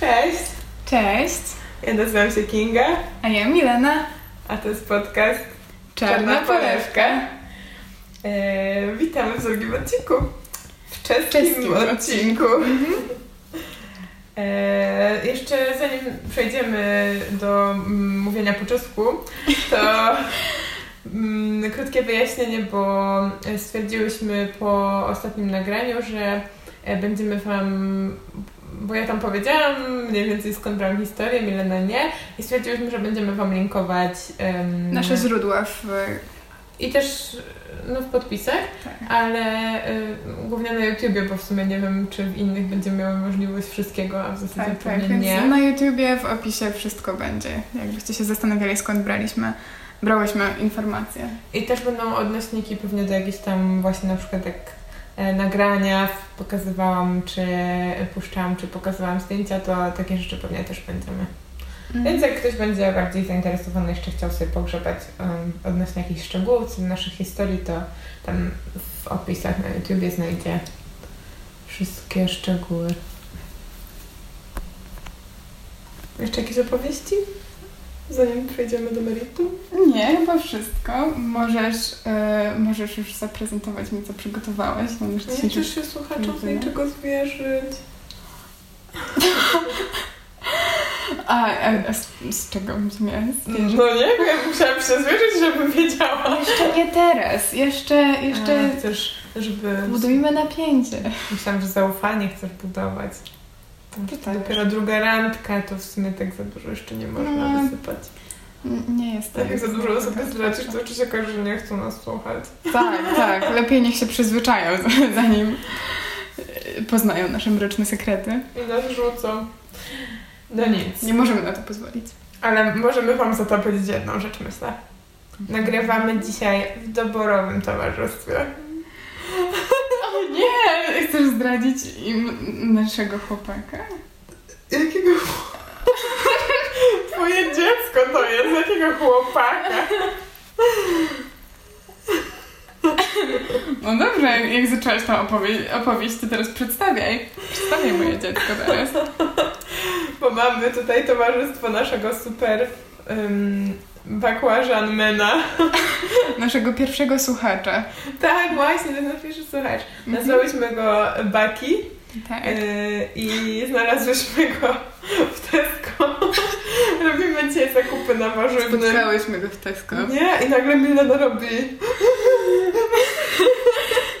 Cześć, Cześć, ja nazywam się Kinga, a ja Milena. a to jest podcast Czarna polewka. E, witamy w drugim odcinku. W czeskim, czeskim odcinku. E, jeszcze zanim przejdziemy do mm, mówienia po czesku, to mm, krótkie wyjaśnienie, bo stwierdziłyśmy po ostatnim nagraniu, że e, będziemy Wam, bo ja tam powiedziałam mniej więcej skąd brałam historię, Milena nie, i stwierdziłyśmy, że będziemy Wam linkować em, Nasze źródła w... i też no, w podpisach, Tak. ale y, głównie na YouTubie, bo w sumie nie wiem, czy w innych będziemy miały możliwość wszystkiego, a w zasadzie Tak, tak, pewnie więc nie. na YouTubie w opisie wszystko będzie. Jakbyście się zastanawiali skąd braliśmy, brałyśmy informacje. I też będą odnośniki pewnie do jakichś tam właśnie na przykład jak nagrania pokazywałam, czy puszczałam, czy pokazywałam zdjęcia, to takie rzeczy pewnie też będziemy. Mhm. Więc jak ktoś będzie bardziej zainteresowany, jeszcze chciał sobie pogrzebać um, odnośnie jakichś szczegółów co do naszych historii, to tam w opisach na YouTubie znajdzie wszystkie szczegóły. Jeszcze jakieś opowieści? Zanim przejdziemy do meritum? Nie, chyba wszystko. Możesz, e, możesz już zaprezentować mi, co przygotowałaś. Możesz Nie chcesz się słuchaczom Dziękuję. niczego zwierzyć. A, a, a z, z czego bym miała zwierzyć? No nie wiem, musiałam się zwierzyć, żebym wiedziała. Jeszcze nie teraz. Jeszcze, jeszcze A, chcesz, żeby... budujmy napięcie. Myślałam, że zaufanie chcesz budować. To też. dopiero druga randka, to w sumie tak za dużo jeszcze nie można No. wysypać. Nie jest Tak jak za dużo osób sprawa. to oczywiście okaże, że nie chcą nas słuchać. Tak, tak. Lepiej niech się przyzwyczają, zanim e, poznają nasze mroczne sekrety. I nas rzucą. No nic. Nie możemy na to pozwolić. Ale możemy wam za to powiedzieć jedną rzecz, myślę. Nagrywamy dzisiaj w doborowym towarzystwie. Nie! Chcesz zdradzić im naszego chłopaka? Jakiego Twoje dziecko to jest, jakiego chłopaka? No dobrze, jak zaczęłaś tą opowie- opowieść, to teraz przedstawiaj. Przedstawiaj moje dziecko teraz. Bo mamy tutaj towarzystwo naszego super um, bakłażanmena. Naszego pierwszego słuchacza. Tak, właśnie, to jest nasz pierwszy słuchacz. Mhm. Nazwałyśmy go Baki Tak. yy, i znalazłyśmy go w Tesco. Robimy dzisiaj zakupy na warzywnym. Spotkałyśmy go w Tesco. Nie, i nagle Milena robi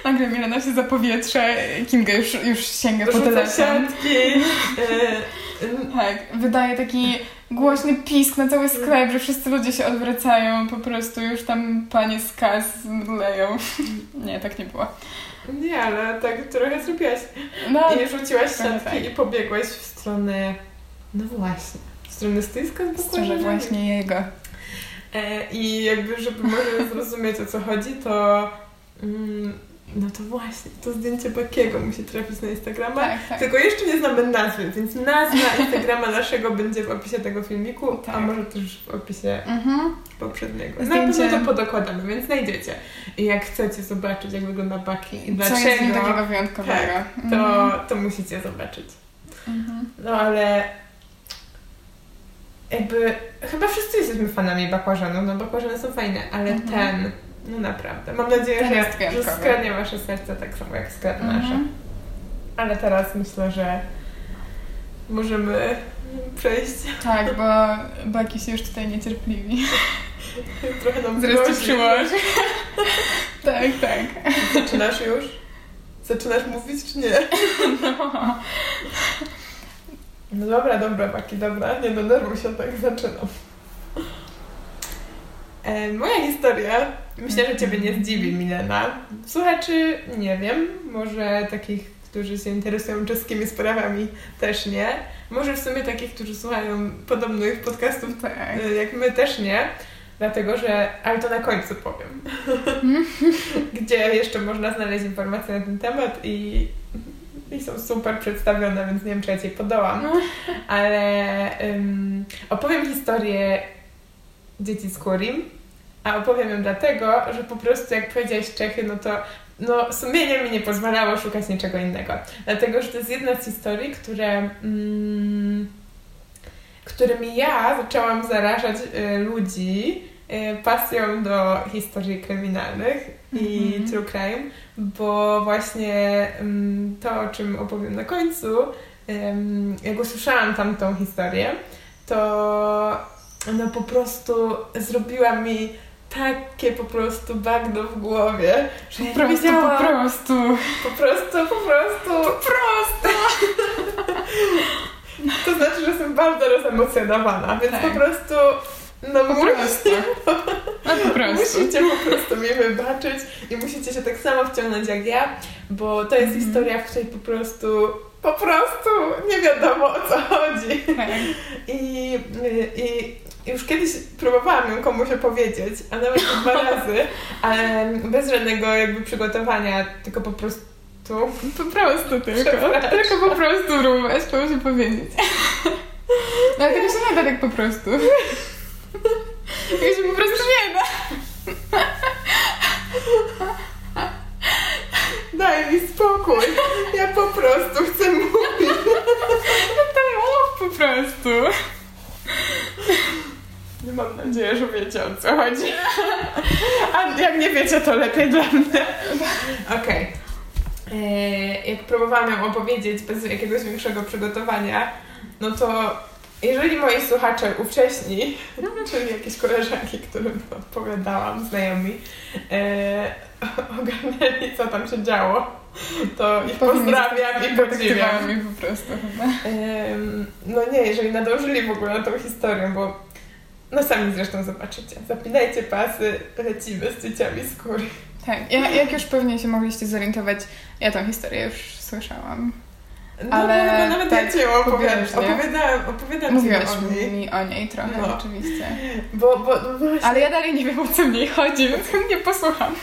Nagle Milena się zapowietrza, Kinga już, już sięga po rzuca telefon. siatki. Yy, Tak, wydaje taki głośny pisk na cały sklep, że wszyscy ludzie się odwracają, po prostu już tam panie z kas mdleją. Nie, tak nie było. nie, ale tak trochę zrobiłaś. No, I rzuciłaś siatki tak. i pobiegłaś w stronę, no właśnie, w stronę stoiska z bakłażanami. właśnie jego. E, I jakby, żeby może zrozumieć o co chodzi, to mm, no to właśnie, to zdjęcie Bakiego musi trafić na Instagrama. Tak, tak. Tylko jeszcze nie znamy nazwy, więc nazwa Instagrama naszego będzie w opisie tego filmiku, a Tak. może też w opisie Mhm. poprzedniego. Na Zdjęcie- pewno to podokładamy, więc znajdziecie. I jak chcecie zobaczyć, jak wygląda Baki i Co jest w nim dlaczego, takiego wyjątkowego? to, Mhm. to musicie zobaczyć. Mhm. No ale jakby chyba wszyscy jesteśmy fanami bakłażanów, no bakłażany są fajne, ale ten, no naprawdę. Mam nadzieję, że, że skradnie wasze serce tak samo jak skradł nasze. Mhm. Ale teraz myślę, że możemy przejść. Tak, bo Baki się już tutaj niecierpliwi. Trochę nam grozi. przyłoży. tak, tak. Zaczynasz już? Zaczynasz mówić czy nie? No. No dobra, dobra, Baki, dobra. Nie denerwuj się, tak zaczynam. E, moja historia, myślę, że Ciebie nie zdziwi, Milena. Słuchaczy, nie wiem, może takich, którzy się interesują czeskimi sprawami, też nie. Może w sumie takich, którzy słuchają podobnych podcastów Tak. e, jak my, też nie. Dlatego, że, ale to na końcu powiem, gdzie jeszcze można znaleźć informacje na ten temat i, i są super przedstawione, więc nie wiem, czy ja Ci podołam. Ale ym, opowiem historię dzieci z Kurim, a opowiem ją dlatego, że po prostu jak powiedziałeś Czechy, no to no, sumienie mi nie pozwalało szukać niczego innego. Dlatego, że to jest jedna z historii, które mm, którymi ja zaczęłam zarażać y, ludzi y, pasją do historii kryminalnych i Mhm. true crime, bo właśnie ym, to, o czym opowiem na końcu, ym, jak usłyszałam tamtą historię, to no po prostu zrobiła mi takie po prostu bagno w głowie, że Po ja prostu, po wiedziałam, prostu. po prostu, po prostu, po prostu. To znaczy, że jestem bardzo rozemocjonowana, więc Tak. po prostu, no Po prostu. No po prostu. musicie po prostu mi wybaczyć i musicie się tak samo wciągnąć jak ja, bo to jest Mhm. historia, w której po prostu, po prostu nie wiadomo o co chodzi. Tak. I, i już kiedyś próbowałam ją komuś opowiedzieć, a nawet dwa razy, ale bez żadnego jakby przygotowania, tylko po prostu Po prostu tylko. Tylko po prostu próbować, to muszę powiedzieć. No ale tego się nie da tak po prostu. Tego się po prostu nie da. daj mi spokój, ja po prostu chcę mówić. No to mów po prostu. Mam nadzieję, że wiecie o co chodzi. A jak nie wiecie, to lepiej dla mnie. Okej. Eee, Jak próbowałam ją opowiedzieć bez jakiegoś większego przygotowania, no to jeżeli moi słuchacze ówcześni, czyli jakieś koleżanki, którym opowiadałam, znajomi, e, ogarnęli, co tam się działo, to ich pozdrawiam i podziwiam. Po prostu chyba. Em, no nie, jeżeli nadążyli w ogóle na tą historię, bo no sami zresztą zobaczycie. Zapinajcie pasy, lecimy z dzieciami z góry. Tak, ja, jak już pewnie się mogliście zorientować, ja tą historię już słyszałam. No Ale chyba nawet tak ja Cię opowiadam, nie? opowiadałam, opowiadam Mówiłaś o niej. mi o niej trochę, No. oczywiście. Bo, bo no właśnie, Ale ja dalej nie wiem, o co w niej chodzi, więc chętnie posłucham.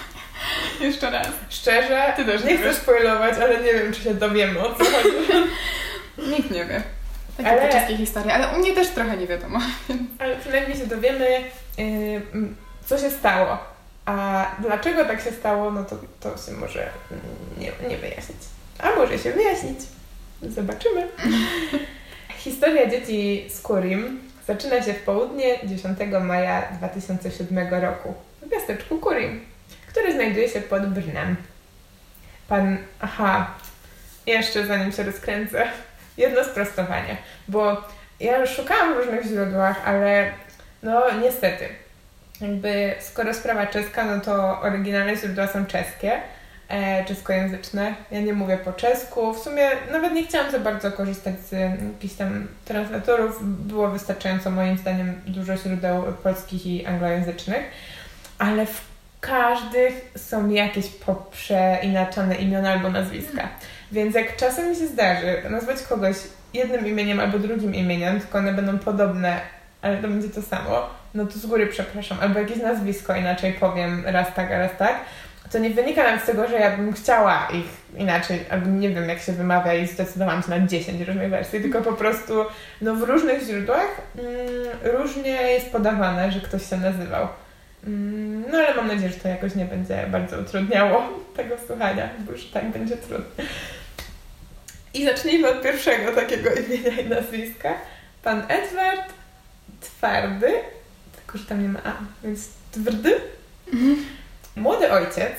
Jeszcze raz. szczerze, Ty też nie nie chcę spoilować, ale nie wiem, czy się dowiemy o co chodzi. Nikt nie wie. Takie Ale- wszystkie historie, ale u mnie też trochę nie wiadomo. Ale przynajmniej się dowiemy, yy, co się stało. A dlaczego tak się stało, no to, to się może nie, nie wyjaśnić. A może się wyjaśnić. Zobaczymy. Historia dzieci z Kurim zaczyna się w południe 10 maja 2007 roku w miasteczku Kurim, które znajduje się pod Brnem. Pan, aha, jeszcze zanim się rozkręcę, jedno sprostowanie, bo ja już szukałam w różnych źródłach, ale no niestety, jakby skoro sprawa czeska, no to oryginalne źródła są czeskie, e, czeskojęzyczne. Ja nie mówię po czesku. W sumie nawet nie chciałam za bardzo korzystać z mm, jakichś tam translatorów. Było wystarczająco moim zdaniem dużo źródeł polskich i anglojęzycznych, ale w każdych są jakieś poprzeinaczone imiona albo nazwiska. Więc jak czasem mi się zdarzy nazwać kogoś jednym imieniem albo drugim imieniem, tylko one będą podobne, ale to będzie to samo, no to z góry przepraszam. Albo jakieś nazwisko inaczej powiem raz tak, raz tak. To nie wynika nawet z tego, że ja bym chciała ich inaczej, albo nie wiem jak się wymawia i zdecydowałam się na 10 różnych wersji, tylko po prostu no, w różnych źródłach mm, różnie jest podawane, że ktoś się nazywał. Mm, no ale mam nadzieję, że to jakoś nie będzie bardzo utrudniało tego słuchania, bo już tak będzie trudno. I zacznijmy od pierwszego takiego imienia i nazwiska. Pan Edward Twardy, tylko że tam nie ma A, więc Twardy. Młody ojciec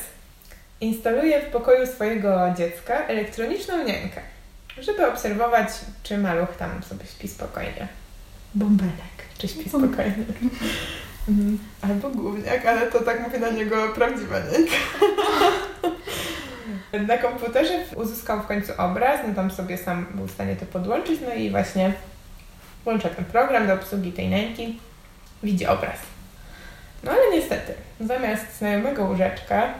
instaluje w pokoju swojego dziecka elektroniczną niańkę, żeby obserwować, czy maluch tam sobie śpi spokojnie. Bąbelek, czy śpi spokojnie. Mhm. Albo gówniak, ale to tak mówię na niego prawdziwa niańka. Na komputerze uzyskał w końcu obraz, no tam sobie sam był w stanie to podłączyć, no i właśnie włącza ten program do obsługi tej nęki, widzi obraz. No ale niestety, zamiast znajomego łóżeczka,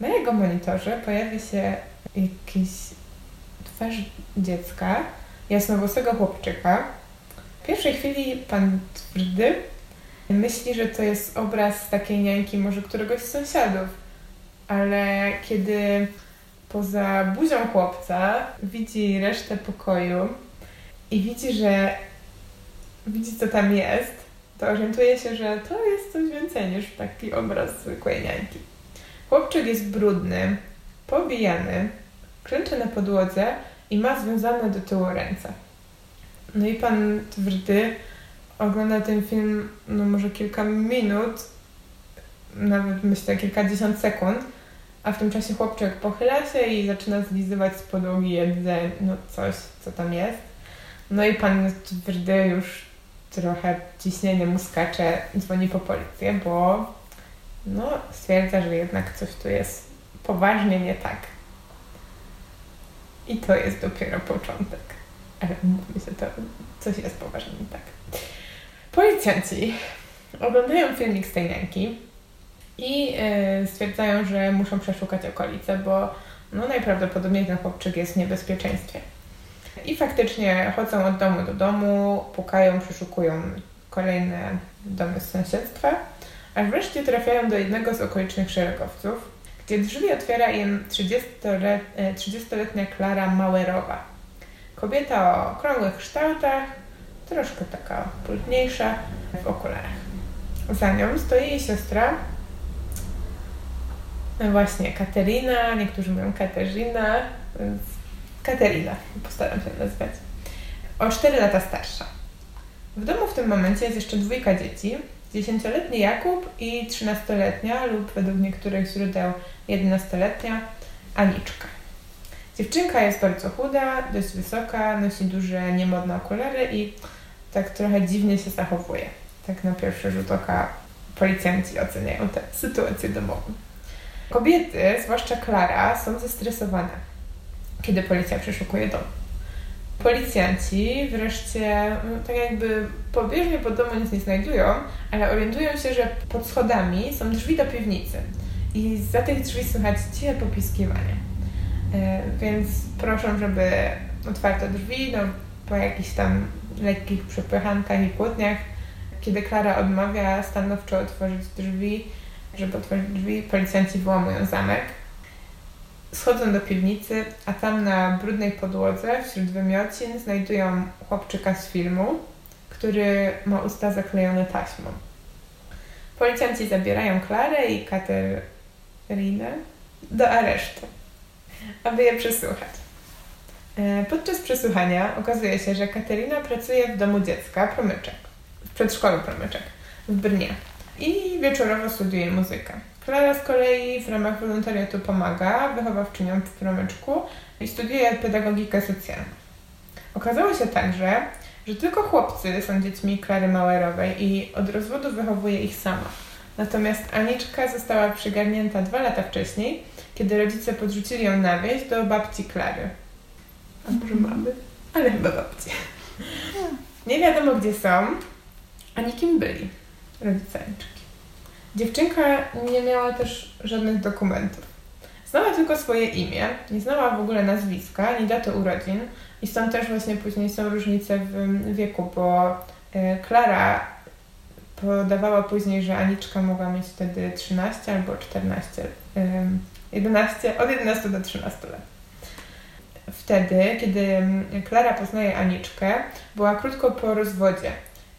na jego monitorze pojawia się jakiś twarz dziecka, jasnowłosego chłopczyka. W pierwszej chwili pan Twardy myśli, że to jest obraz takiej niańki może któregoś z sąsiadów, ale kiedy poza buzią chłopca widzi resztę pokoju i widzi, że widzi co tam jest, to orientuje się, że to jest coś więcej niż taki obraz zwykłej niańki. Chłopczyk jest brudny, pobijany, klęczy na podłodze i ma związane do tyłu ręce. No i pan Twardy ogląda ten film, no może kilka minut, nawet myślę kilkadziesiąt sekund, a w tym czasie chłopczyk pochyla się i zaczyna zlizywać z podłogi jedzenie, no coś, co tam jest. No i pan Twierdy już trochę ciśnienie mu skacze, dzwoni po policję, bo no, stwierdza, że jednak coś tu jest poważnie nie tak. I to jest dopiero początek. Ale mówmy się, to coś jest poważnie nie tak. Policjanci oglądają filmik z tej i yy, stwierdzają, że muszą przeszukać okolice, bo no, najprawdopodobniej ten chłopczyk jest w niebezpieczeństwie. I faktycznie chodzą od domu do domu, pukają, przeszukują kolejne domy z sąsiedztwa, aż wreszcie trafiają do jednego z okolicznych szeregowców, gdzie drzwi otwiera im 30-letnia e, Klara Mauerowa. Kobieta o okrągłych kształtach, troszkę taka pultniejsza, w okularach. Za nią stoi jej siostra, no właśnie Katerina, niektórzy mówią Katerzyna, więc Katerina, postaram się nazwać. O 4 lata starsza. W domu w tym momencie jest jeszcze dwójka dzieci. 10-letni Jakub i 13-letnia lub według niektórych źródeł 11-letnia Aniczka. Dziewczynka jest bardzo chuda, dość wysoka, nosi duże, niemodne okulary i tak trochę dziwnie się zachowuje. Tak na pierwszy rzut oka policjanci oceniają tę sytuację domową. Kobiety, zwłaszcza Klara, są zestresowane kiedy policja przeszukuje dom. Policjanci wreszcie, no, tak jakby pobieżnie pod domu nic nie znajdują, ale orientują się, że pod schodami są drzwi do piwnicy i za tych drzwi słychać ciche popiskiwanie. E, więc proszę, żeby otwarto drzwi, no, po jakichś tam lekkich przepychankach i kłótniach. Kiedy Klara odmawia stanowczo otworzyć drzwi, żeby otworzyć drzwi, policjanci wyłamują zamek Schodzą do piwnicy, a tam na brudnej podłodze wśród wymiocin znajdują chłopczyka z filmu, który ma usta zaklejone taśmą. Policjanci zabierają Klarę i Katerinę do aresztu, aby je przesłuchać. E, podczas przesłuchania okazuje się, że Katerina pracuje w domu dziecka Promyczek, w przedszkolu Promyczek w Brnie i wieczorowo studiuje muzykę. Klara z kolei w ramach wolontariatu pomaga wychowawczyniom w promyczku i studiuje pedagogikę socjalną. Okazało się także, że tylko chłopcy są dziećmi Klary Mauerowej i od rozwodu wychowuje ich sama. Natomiast Aniczka została przygarnięta dwa lata wcześniej, kiedy rodzice podrzucili ją na wieś do babci Klary. A może mamy? Ale chyba babci. Nie wiadomo gdzie są, ani kim byli rodzice Aniczki. Dziewczynka nie miała też żadnych dokumentów. Znała tylko swoje imię, nie znała w ogóle nazwiska, ani daty urodzin i stąd też właśnie później są różnice w wieku, bo e, Klara podawała później, że Aniczka mogła mieć wtedy 13 albo 14, 11, od 11 do 13 lat. Wtedy, kiedy Klara poznaje Aniczkę, była krótko po rozwodzie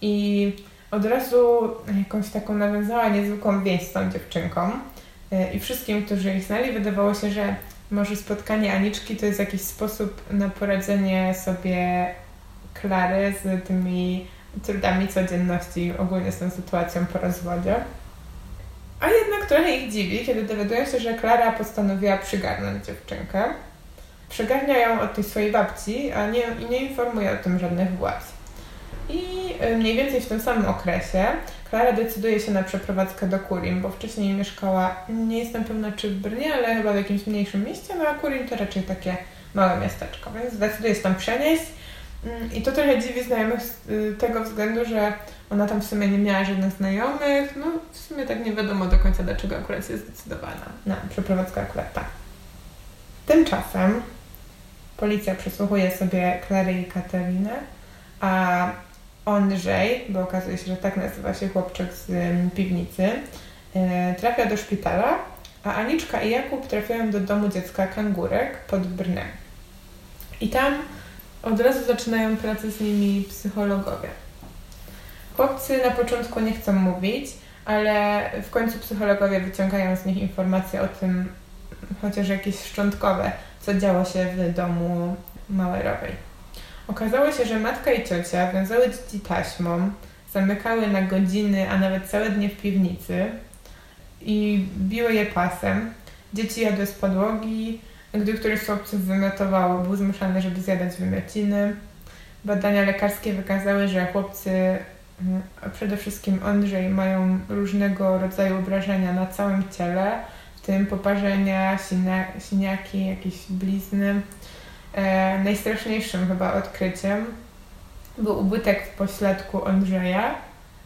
i od razu jakąś taką nawiązała niezwykłą więź z tą dziewczynką. E, I wszystkim, którzy ich znali, wydawało się, że może spotkanie Aniczki to jest jakiś sposób na poradzenie sobie Klary z tymi trudami codzienności, ogólnie z tą sytuacją po rozwodzie. A jednak trochę ich dziwi, kiedy dowiadują się, że Klara postanowiła przygarnąć dziewczynkę. Przygarnia ją od tej swojej babci, a nie, nie informuje o tym żadnych władz. I y, mniej więcej w tym samym okresie Klara decyduje się na przeprowadzkę do Kurim, bo wcześniej mieszkała, nie jestem pewna czy w Brnie, ale chyba w jakimś mniejszym mieście, no a Kurim to raczej takie małe miasteczko, więc decyduje się tam przenieść. Mm, I to trochę dziwi znajomych z y, tego względu, że ona tam w sumie nie miała żadnych znajomych, no w sumie tak nie wiadomo do końca dlaczego akurat jest zdecydowana na przeprowadzkę akurat tam. Tymczasem policja przesłuchuje sobie Klary i Katarinę, a Andrzej, bo okazuje się, że tak nazywa się chłopczyk z piwnicy, e, trafia do szpitala, a Aniczka i Jakub trafiają do domu dziecka Kangurek pod Brnem. I tam od razu zaczynają pracę z nimi psychologowie. Chłopcy na początku nie chcą mówić, ale w końcu psychologowie wyciągają z nich informacje o tym, chociaż jakieś szczątkowe, co działo się w domu Mauerowej. Okazało się, że matka i ciocia wiązały dzieci taśmą, zamykały na godziny, a nawet całe dnie w piwnicy i biły je pasem. Dzieci jadły z podłogi, gdy któryś z chłopców wymiotował, był zmuszany, żeby zjadać wymiociny. Badania lekarskie wykazały, że chłopcy, mm, przede wszystkim Andrzej, mają różnego rodzaju obrażenia na całym ciele, w tym poparzenia, siniaki, jakieś blizny. E, najstraszniejszym chyba odkryciem był ubytek w pośladku Andrzeja.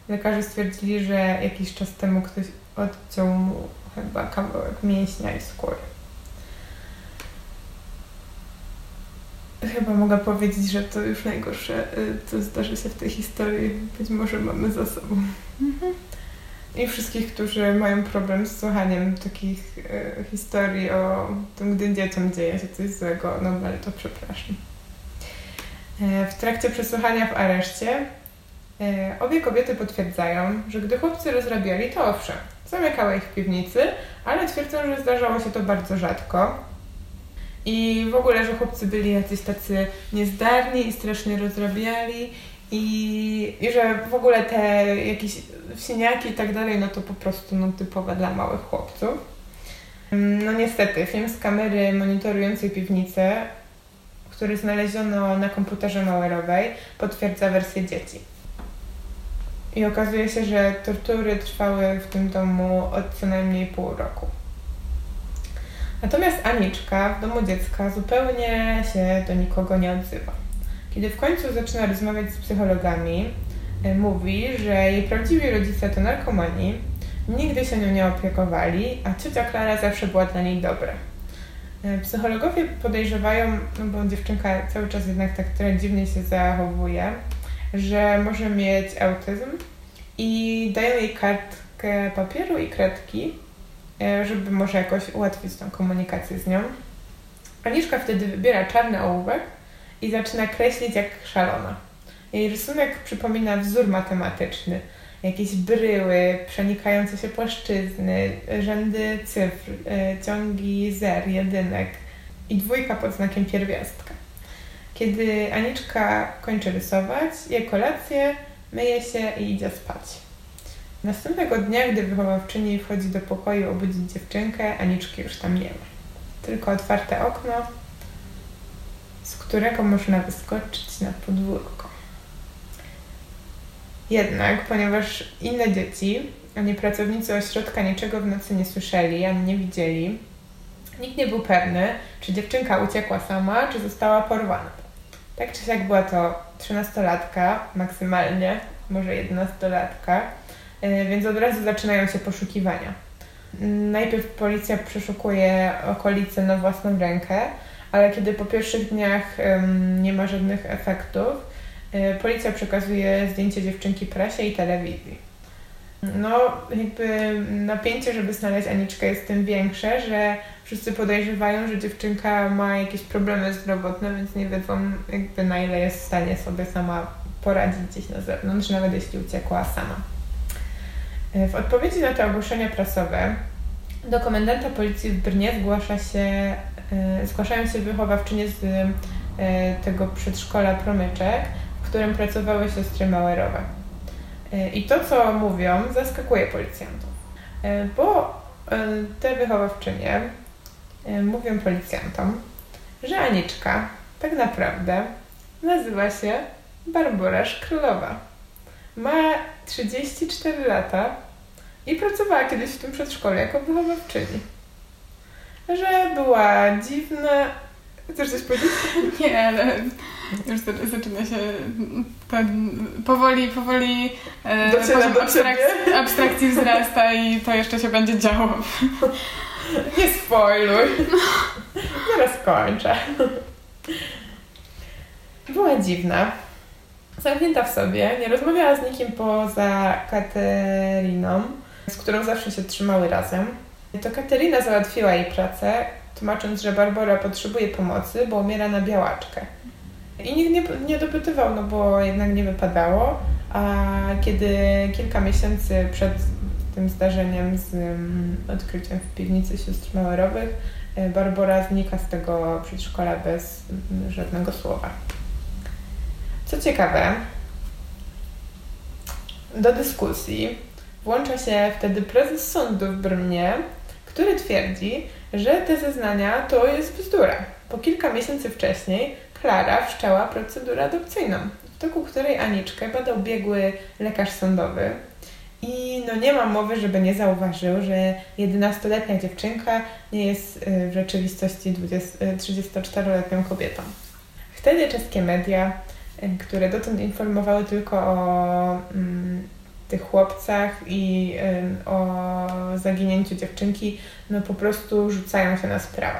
Lekarze stwierdzili, że jakiś czas temu ktoś odciął mu chyba kawałek mięśnia i skóry. Chyba mogę powiedzieć, że to już najgorsze, y, co zdarzy się w tej historii. Być może mamy za sobą. Mhm. I wszystkich, którzy mają problem z słuchaniem takich y, historii o tym, gdy dzieciom dzieje się coś złego, no ale to przepraszam. E, w trakcie przesłuchania w areszcie e, obie kobiety potwierdzają, że gdy chłopcy rozrabiali, to owszem, zamykały ich w piwnicy, ale twierdzą, że zdarzało się to bardzo rzadko. I w ogóle, że chłopcy byli jacyś tacy niezdarni i strasznie rozrabiali i, i że w ogóle te jakieś siniaki i tak dalej, no to po prostu no, typowe dla małych chłopców. No niestety, film z kamery monitorującej piwnicę który znaleziono na komputerze Mauerowej, potwierdza wersję dzieci. I okazuje się, że tortury trwały w tym domu od co najmniej pół roku. Natomiast Aniczka w domu dziecka zupełnie się do nikogo nie odzywa. Kiedy w końcu zaczyna rozmawiać z psychologami, e, mówi, że jej prawdziwi rodzice to narkomani, nigdy się nią nie opiekowali, a ciocia Klara zawsze była dla niej dobra. E, psychologowie podejrzewają, no bo dziewczynka cały czas jednak tak trochę dziwnie się zachowuje, że może mieć autyzm i dają jej kartkę papieru i kredki, e, żeby może jakoś ułatwić tą komunikację z nią. Aniszka wtedy wybiera czarny ołówek i zaczyna kreślić jak szalona. Jej rysunek przypomina wzór matematyczny – jakieś bryły, przenikające się płaszczyzny, rzędy cyfr, e, ciągi zer, jedynek i dwójka pod znakiem pierwiastka. Kiedy Aniczka kończy rysować, je kolację, myje się i idzie spać. Następnego dnia, gdy wychowawczyni wchodzi do pokoju obudzić dziewczynkę, Aniczki już tam nie ma. Tylko otwarte okno, z którego można wyskoczyć na podwórko. Jednak, ponieważ inne dzieci, ani pracownicy ośrodka niczego w nocy nie słyszeli, ani nie widzieli, nikt nie był pewny, czy dziewczynka uciekła sama, czy została porwana. Tak czy siak była to trzynastolatka, maksymalnie, może jedenastolatka, e, więc od razu zaczynają się poszukiwania. Najpierw policja przeszukuje okolice na własną rękę, ale kiedy po pierwszych dniach nie ma żadnych efektów, E, policja przekazuje zdjęcie dziewczynki prasie i telewizji. No, jakby napięcie, żeby znaleźć Aniczkę jest tym większe, że wszyscy podejrzewają, że dziewczynka ma jakieś problemy zdrowotne, więc nie wiedzą jakby na ile jest w stanie sobie sama poradzić gdzieś na zewnątrz, nawet jeśli uciekła sama. E, w odpowiedzi na te ogłoszenia prasowe do komendanta policji w Brnie zgłasza się, zgłaszają się wychowawczynie z tego przedszkola Promyczek, w którym pracowały siostry Mauerowe. E, I to, co mówią, zaskakuje policjantów, e, bo e, te wychowawczynie mówią policjantom, że Aniczka tak naprawdę nazywa się Barbara Szkrylowa. Ma 34 lata i pracowała kiedyś w tym przedszkolu jako wychowawczyni. Że była dziwna. Chcesz coś powiedzieć? Nie, ale już zaczyna się ten powoli, powoli e, poziom abstrak- abstrakcji wzrasta i to jeszcze się będzie działo. Nie spoiluj. Zaraz kończę. Była dziwna. Zamknięta w sobie, nie rozmawiała z nikim poza Kateriną, z którą zawsze się trzymały razem. To Katerina załatwiła jej pracę, tłumacząc, że Barbara potrzebuje pomocy, bo umiera na białaczkę. I nikt nie, nie dopytywał, no bo jednak nie wypadało. A kiedy kilka miesięcy przed tym zdarzeniem z um, odkryciem w piwnicy sióstr Mauerowych, e, Barbara znika z tego przedszkola bez um, żadnego słowa. Co ciekawe, Do dyskusji włącza się wtedy prezes sądu w Brnie, który twierdzi, że te zeznania to jest bzdura. Po kilka miesięcy wcześniej Klara wszczęła procedurę adopcyjną, w toku której Aniczkę badał biegły lekarz sądowy. I no nie ma mowy, żeby nie zauważył, że 11-letnia dziewczynka nie jest y, w rzeczywistości 34-letnią y, kobietą. Wtedy czeskie media, y, które dotąd informowały tylko o mm, tych chłopcach i o zaginięciu dziewczynki, no po prostu rzucają się na sprawę.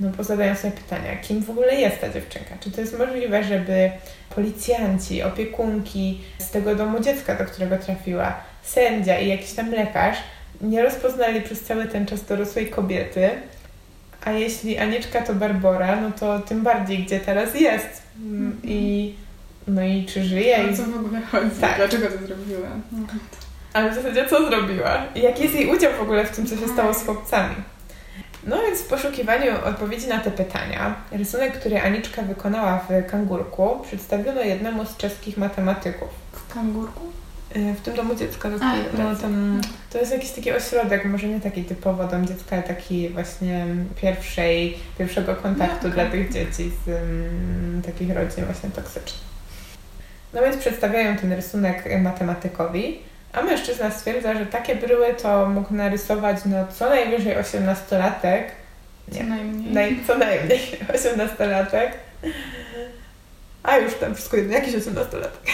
No bo zadają sobie pytania, kim w ogóle jest ta dziewczynka? Czy to jest możliwe, żeby policjanci, opiekunki z tego domu dziecka, do którego trafiła, sędzia i jakiś tam lekarz nie rozpoznali przez cały ten czas dorosłej kobiety, a jeśli Aniczka to Barbora, no to tym bardziej, gdzie teraz jest. Mm, I, no i czy żyje. O co w ogóle chodzi? Tak. Dlaczego to zrobiła? Ale w zasadzie co zrobiła? I jaki jest jej udział w ogóle w tym, co się stało z chłopcami? No więc w poszukiwaniu odpowiedzi na te pytania, rysunek, który Aniczka wykonała w Kangurku, przedstawiono jednemu z czeskich matematyków. W Kangurku? Y, w tym domu dziecka. Taki, no, tam, to jest jakiś taki ośrodek, może nie taki typowo dom dziecka, ale taki właśnie pierwszej, pierwszego kontaktu no, okay. dla tych dzieci z um, takich rodzin właśnie toksycznych. No więc przedstawiają ten rysunek matematykowi, a mężczyzna stwierdza, że takie bryły to mógł narysować no co najwyżej 18-latek. Nie, co najmniej. Naj, co najmniej 18-latek. A już tam wszystko jedno, jakiś 18-latek.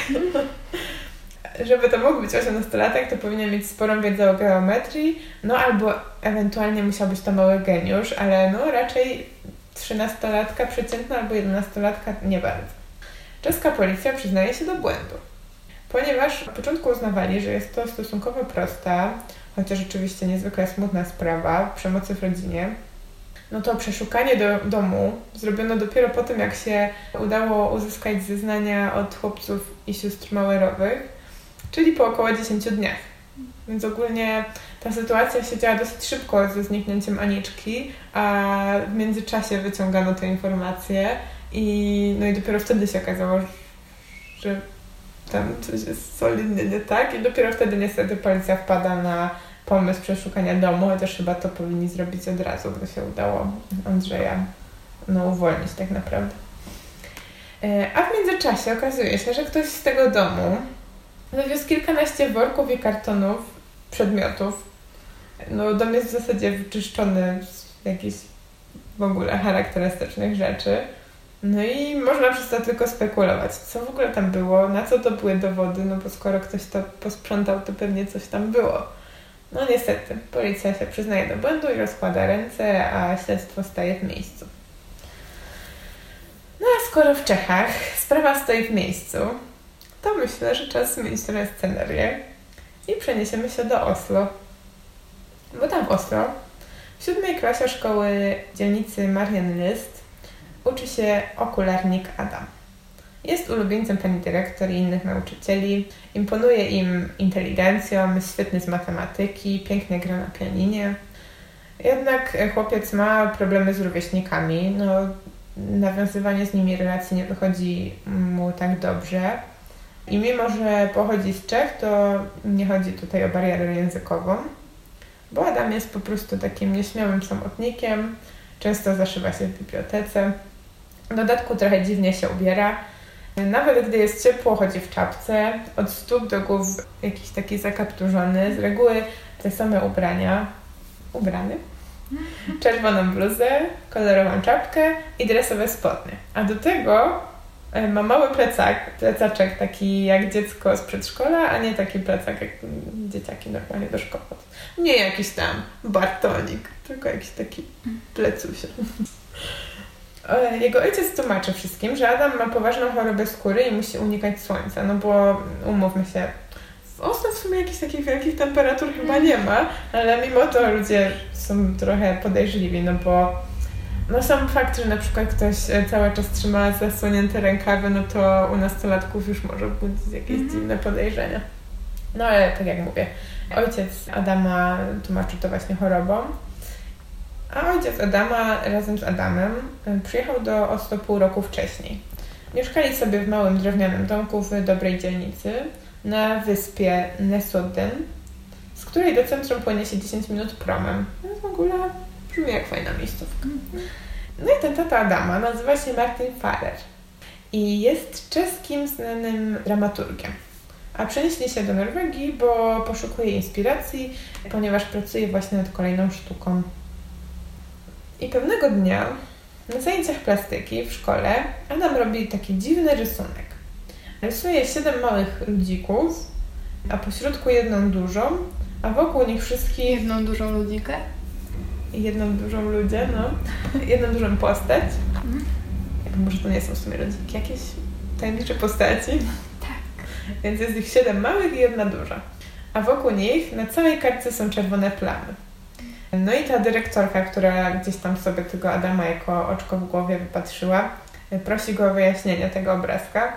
żeby to mógł być 18-latek, to powinien mieć sporą wiedzę o geometrii, no albo ewentualnie musiał być to mały geniusz, ale no raczej 13-latka przeciętna albo 11-latka nie bardzo. Czeska policja przyznaje się do błędu, ponieważ na początku uznawali, że jest to stosunkowo prosta, chociaż rzeczywiście niezwykle smutna sprawa przemocy w rodzinie, no to przeszukanie do domu zrobiono dopiero po tym, jak się udało uzyskać zeznania od chłopców i sióstr Mauerowych, czyli po około 10 dniach. Więc ogólnie ta sytuacja się działa dosyć szybko ze zniknięciem Aniczki, a w międzyczasie wyciągano te informacje i no i dopiero wtedy się okazało, że tam coś jest solidnie nie tak i dopiero wtedy niestety policja wpada na pomysł przeszukania domu, chociaż chyba to powinni zrobić od razu, gdy się udało Andrzeja no, uwolnić tak naprawdę. E, a w międzyczasie okazuje się, że ktoś z tego domu Zawiózł kilkanaście worków i kartonów przedmiotów. No, dom jest w zasadzie wyczyszczony z jakichś w ogóle charakterystycznych rzeczy. No i można przez to tylko spekulować, co w ogóle tam było, na co to były dowody, no bo skoro ktoś to posprzątał, to pewnie coś tam było. No niestety, policja się przyznaje do błędu i rozkłada ręce, a śledztwo staje w miejscu. No a skoro w Czechach sprawa stoi w miejscu, to myślę, że czas zmienić trochę scenerię i przeniesiemy się do Oslo. Bo tam w Oslo, w siódmej klasie szkoły dzielnicy Marienlyst uczy się okularnik Adam. Jest ulubieńcem pani dyrektor i innych nauczycieli. Imponuje im inteligencją, świetny z matematyki, pięknie gra na pianinie. Jednak chłopiec ma problemy z rówieśnikami. No, nawiązywanie z nimi relacji nie wychodzi mu tak dobrze. I mimo, że pochodzi z Czech, to nie chodzi tutaj o barierę językową, bo Adam jest po prostu takim nieśmiałym samotnikiem, często zaszywa się w bibliotece. W dodatku trochę dziwnie się ubiera. Nawet gdy jest ciepło, chodzi w czapce, od stóp do głów jakiś taki zakapturzony, z reguły te same ubrania, ubrany, czerwoną bluzę, kolorową czapkę i dresowe spodnie. A do tego E, ma mały plecak, plecaczek taki jak dziecko z przedszkola, a nie taki plecak jak dzieciaki normalnie do szkoły. Nie jakiś tam Bartonik, tylko jakiś taki plecusie. E, jego ojciec tłumaczy wszystkim, że Adam ma poważną chorobę skóry i musi unikać słońca, no bo umówmy się, w Oslo w sumie jakichś takich wielkich temperatur chyba nie ma, ale mimo to ludzie są trochę podejrzliwi, no bo no sam fakt, że na przykład ktoś e, cały czas trzyma zasłonięte rękawy, no to u nastolatków już może budzić jakieś mm -hmm. dziwne podejrzenia. No ale tak jak mówię, ojciec Adama tłumaczył to właśnie chorobą, a ojciec Adama razem z Adamem e, przyjechał do Oslo pół roku wcześniej. Mieszkali sobie w małym drewnianym domku w dobrej dzielnicy, na wyspie Nesodden, z której do centrum płynie się 10 minut promem. W ogóle brzmi jak fajna miejscówka. No i ten tata Adama nazywa się Martin Farer i jest czeskim znanym dramaturgiem. A przenieśli się do Norwegii, bo poszukuje inspiracji, ponieważ pracuje właśnie nad kolejną sztuką. I pewnego dnia na zajęciach plastyki w szkole Adam robi taki dziwny rysunek. Rysuje siedem małych ludzików, a pośrodku jedną dużą, a wokół nich wszystkich... Jedną dużą ludzikę? Jedną dużą ludzie, no. Jedną dużą postać. Mhm. Może to nie są w sumie ludziki, jakieś tajemnicze postaci. Tak. Więc jest ich siedem małych i jedna duża. A wokół nich na całej kartce są czerwone plamy. No i ta dyrektorka, która gdzieś tam sobie tego Adama jako oczko w głowie wypatrzyła, prosi go o wyjaśnienie tego obrazka.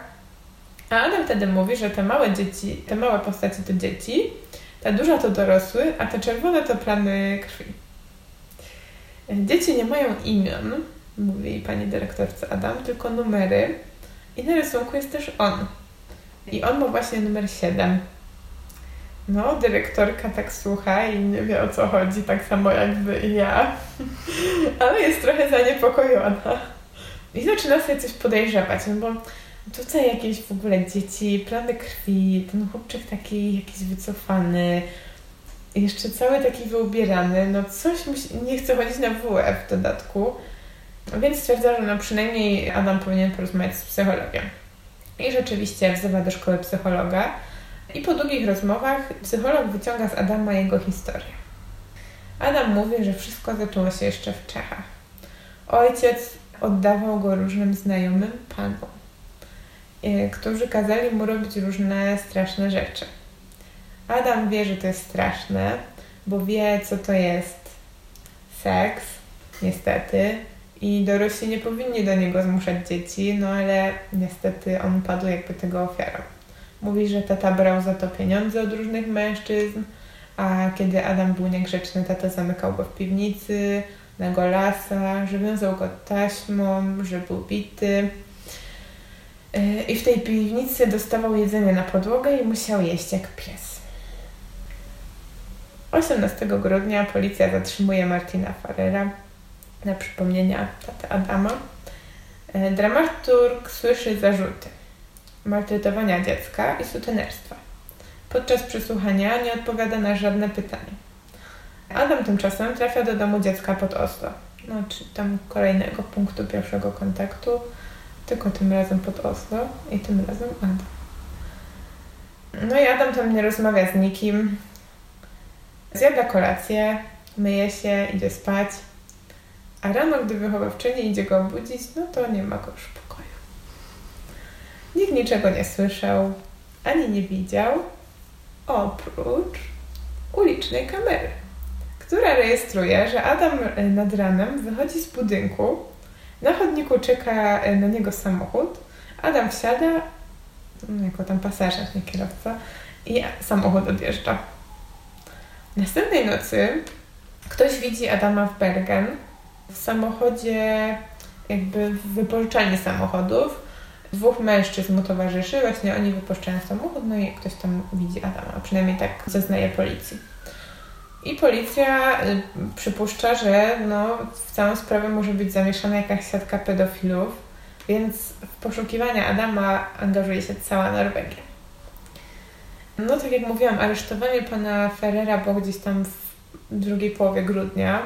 A Adam wtedy mówi, że te małe dzieci, te małe postacie to dzieci, ta duża to dorosły, a te czerwone to plamy krwi. Dzieci nie mają imion, mówi pani dyrektorce Adam, tylko numery. I na rysunku jest też on. I on ma właśnie numer 7. No, dyrektorka tak słucha i nie wie o co chodzi, tak samo jakby i ja. Ale jest trochę zaniepokojona. I zaczyna sobie coś podejrzewać, no bo tutaj jakieś w ogóle dzieci, plany krwi, ten chłopczyk taki jakiś wycofany, jeszcze cały taki wyubierany, no coś musi, nie chce chodzić na WF w dodatku, więc stwierdza, że no przynajmniej Adam powinien porozmawiać z psychologiem. I rzeczywiście wzywa do szkoły psychologa i po długich rozmowach psycholog wyciąga z Adama jego historię. Adam mówi, że wszystko zaczęło się jeszcze w Czechach. Ojciec oddawał go różnym znajomym panom, e, którzy kazali mu robić różne straszne rzeczy. Adam wie, że to jest straszne, bo wie, co to jest seks, niestety, i dorośli nie powinni do niego zmuszać dzieci, no ale niestety on padł jakby tego ofiarą. Mówi, że tata brał za to pieniądze od różnych mężczyzn, a kiedy Adam był niegrzeczny, tata zamykał go w piwnicy, na golasa, że wiązał go taśmą, że był bity. Yy, I w tej piwnicy dostawał jedzenie na podłogę i musiał jeść jak pies. 18 grudnia policja zatrzymuje Martina Farrera na przypomnienia taty Adama. Yy, dramaturg słyszy zarzuty maltretowania dziecka i sutenerstwa. Podczas przesłuchania nie odpowiada na żadne pytanie. Adam tymczasem trafia do domu dziecka pod Oslo, no, czy tam kolejnego punktu pierwszego kontaktu, tylko tym razem pod Oslo i tym razem Adam. No i Adam tam nie rozmawia z nikim, zjada kolację, myje się, idzie spać, a rano, gdy wychowawczyni idzie go obudzić, no to nie ma go już. Nikt niczego nie słyszał, ani nie widział, oprócz ulicznej kamery, która rejestruje, że Adam e, nad ranem wychodzi z budynku, na chodniku czeka e, na niego samochód, Adam wsiada, no, jako tam pasażer, nie kierowca, i samochód odjeżdża. Następnej nocy ktoś widzi Adama w Bergen w samochodzie, jakby w wypożyczalni samochodów, dwóch mężczyzn mu towarzyszy, właśnie oni wypuszczają samochód, no i ktoś tam widzi Adama, przynajmniej tak zeznaje policji. I policja y, przypuszcza, że no, w całą sprawę może być zamieszana jakaś siatka pedofilów, więc w poszukiwania Adama angażuje się cała Norwegia. No tak jak mówiłam, aresztowanie pana Ferrera było gdzieś tam w drugiej połowie grudnia,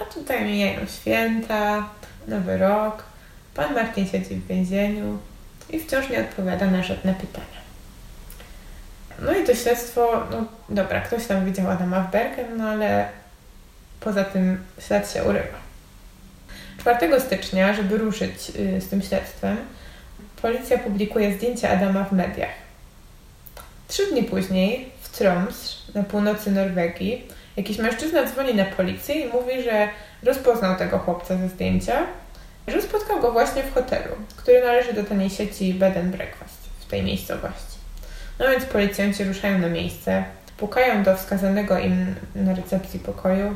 a tutaj mijają święta, nowy rok, Pan Martin siedzi w więzieniu i wciąż nie odpowiada na żadne pytania. No i to śledztwo, no dobra, ktoś tam widział Adama w Bergen, no ale poza tym ślad się urywa. 4 stycznia, żeby ruszyć y, z tym śledztwem, policja publikuje zdjęcia Adama w mediach. Trzy dni później w Troms, na północy Norwegii, jakiś mężczyzna dzwoni na policję i mówi, że rozpoznał tego chłopca ze zdjęcia że spotkał go właśnie w hotelu, który należy do taniej sieci Bed and Breakfast w tej miejscowości. No więc policjanci ruszają na miejsce, pukają do wskazanego im na recepcji pokoju,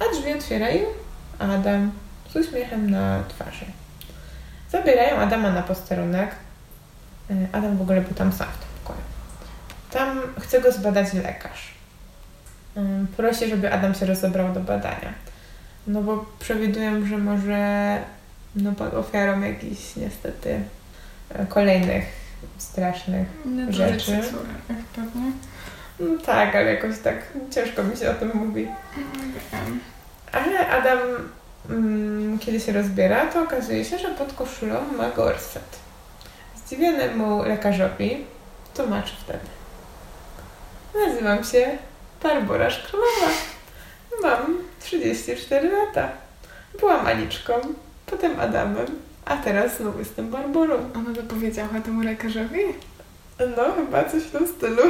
a drzwi otwierają Adam z uśmiechem na twarzy. Zabierają Adama na posterunek. E, Adam w ogóle był tam sam w tym pokoju. tam chce go zbadać lekarz. Mm, prosi, żeby Adam się rozebrał do badania. No bo przewiduję, że może no, ofiarą jakichś niestety e, kolejnych strasznych no, rzeczy. pewnie. No tak, ale jakoś tak ciężko mi się o tym mówi. Ale Adam, mm, kiedy się rozbiera, to okazuje się, że pod koszulą ma gorset. Zdziwionemu lekarzowi tłumaczy wtedy. Nazywam się Barbara Szkrowa. Mam 34 lata. Byłam Aniczką, potem Adamem, a teraz znowu jestem Barbarą. Ona to powiedziała temu lekarzowi? No, chyba coś w tym stylu.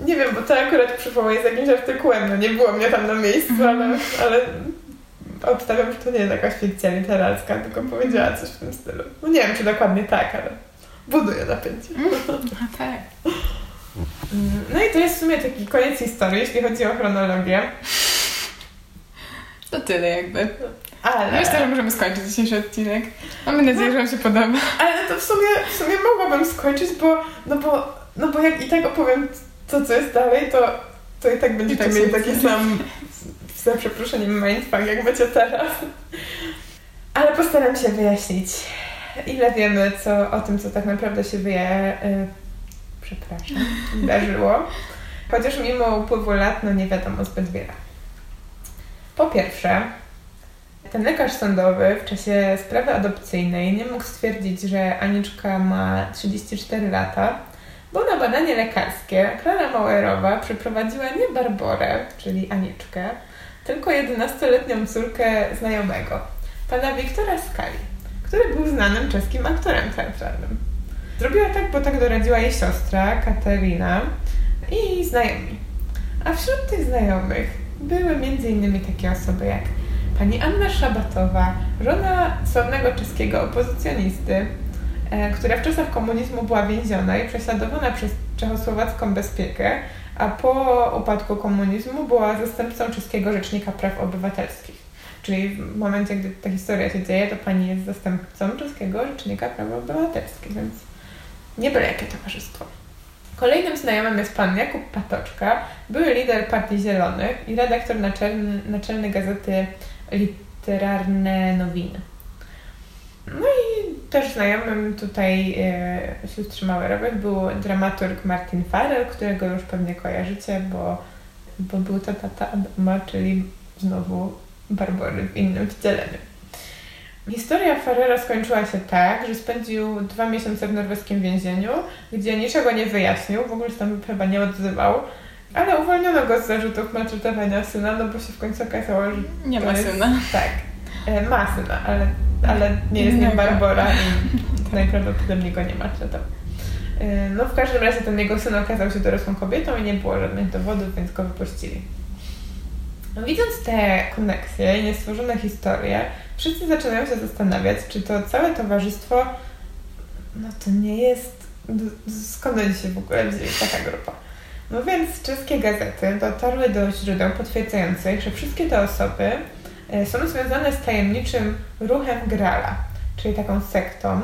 Nie wiem, bo to akurat przywołuje z jakimś artykułem, no nie było mnie tam na miejscu, ale, mhm. ale obstawiam, że to nie jest jakaś fikcja literacka, tylko powiedziała coś w tym stylu. No nie wiem, czy dokładnie tak, ale buduje napięcie. A tak. No i to jest w sumie taki koniec historii, jeśli chodzi o chronologię. To tyle jakby. Ale... Myślę, że możemy skończyć dzisiejszy odcinek. Mamy nadzieję, że Wam się podoba. Ale to w sumie, w sumie mogłabym skończyć, bo, no bo, no bo jak i tak opowiem to, co jest dalej, to, to i tak będziecie tak mieli taki sam, za przeproszeniem, mindfuck, jak macie teraz. Ale postaram się wyjaśnić, ile wiemy co, o tym, co tak naprawdę się wyje, y, przepraszam, wydarzyło. Chociaż mimo upływu lat, no nie wiadomo zbyt wiele. Po pierwsze, ten lekarz sądowy w czasie sprawy adopcyjnej nie mógł stwierdzić, że Aniczka ma 34 lata, bo na badanie lekarskie Klara Mauerowa przyprowadziła nie Barborę, czyli Aniczkę, tylko 11-letnią córkę znajomego, pana Wiktora Skali, który był znanym czeskim aktorem teatralnym. Zrobiła tak, bo tak doradziła jej siostra, Katarina i znajomi. A wśród tych znajomych były m.in. takie osoby jak pani Anna Szabatowa, żona sławnego czeskiego opozycjonisty, e, która w czasach komunizmu była więziona i prześladowana przez czechosłowacką bezpiekę, a po upadku komunizmu była zastępcą czeskiego rzecznika praw obywatelskich. Czyli w momencie, gdy ta historia się dzieje, to pani jest zastępcą czeskiego rzecznika praw obywatelskich, więc nie byle jakie towarzystwo. Kolejnym znajomym jest pan Jakub Patoczka, były lider Partii Zielonych i redaktor naczelny, naczelny gazety Literarne Nowiny. No i też znajomym tutaj e, sióstr Mauerowych był dramaturg Martin Farrell, którego już pewnie kojarzycie, bo, bo był to tata Adama, czyli znowu Barbory w innym wcieleniu. Historia Farrera skończyła się tak, że spędził dwa miesiące w norweskim więzieniu, gdzie niczego nie wyjaśnił, w ogóle się tam chyba nie odzywał, ale uwolniono go z zarzutów maltretowania syna, no bo się w końcu okazało, że nie ma jest, syna. Tak, e, ma syna, ale, ale nie jest nim Barbara i najprawdopodobniej go nie maltretował. E, no w każdym razie ten jego syn okazał się dorosłą kobietą i nie było żadnych dowodów, więc go wypuścili. No, widząc te koneksje i niestworzone historie, wszyscy zaczynają się zastanawiać, czy to całe towarzystwo, no to nie jest, skąd oni się w ogóle wzięli taka grupa. No więc czeskie gazety dotarły do źródeł potwierdzających, że wszystkie te osoby e, są związane z tajemniczym ruchem Grala, czyli taką sektą,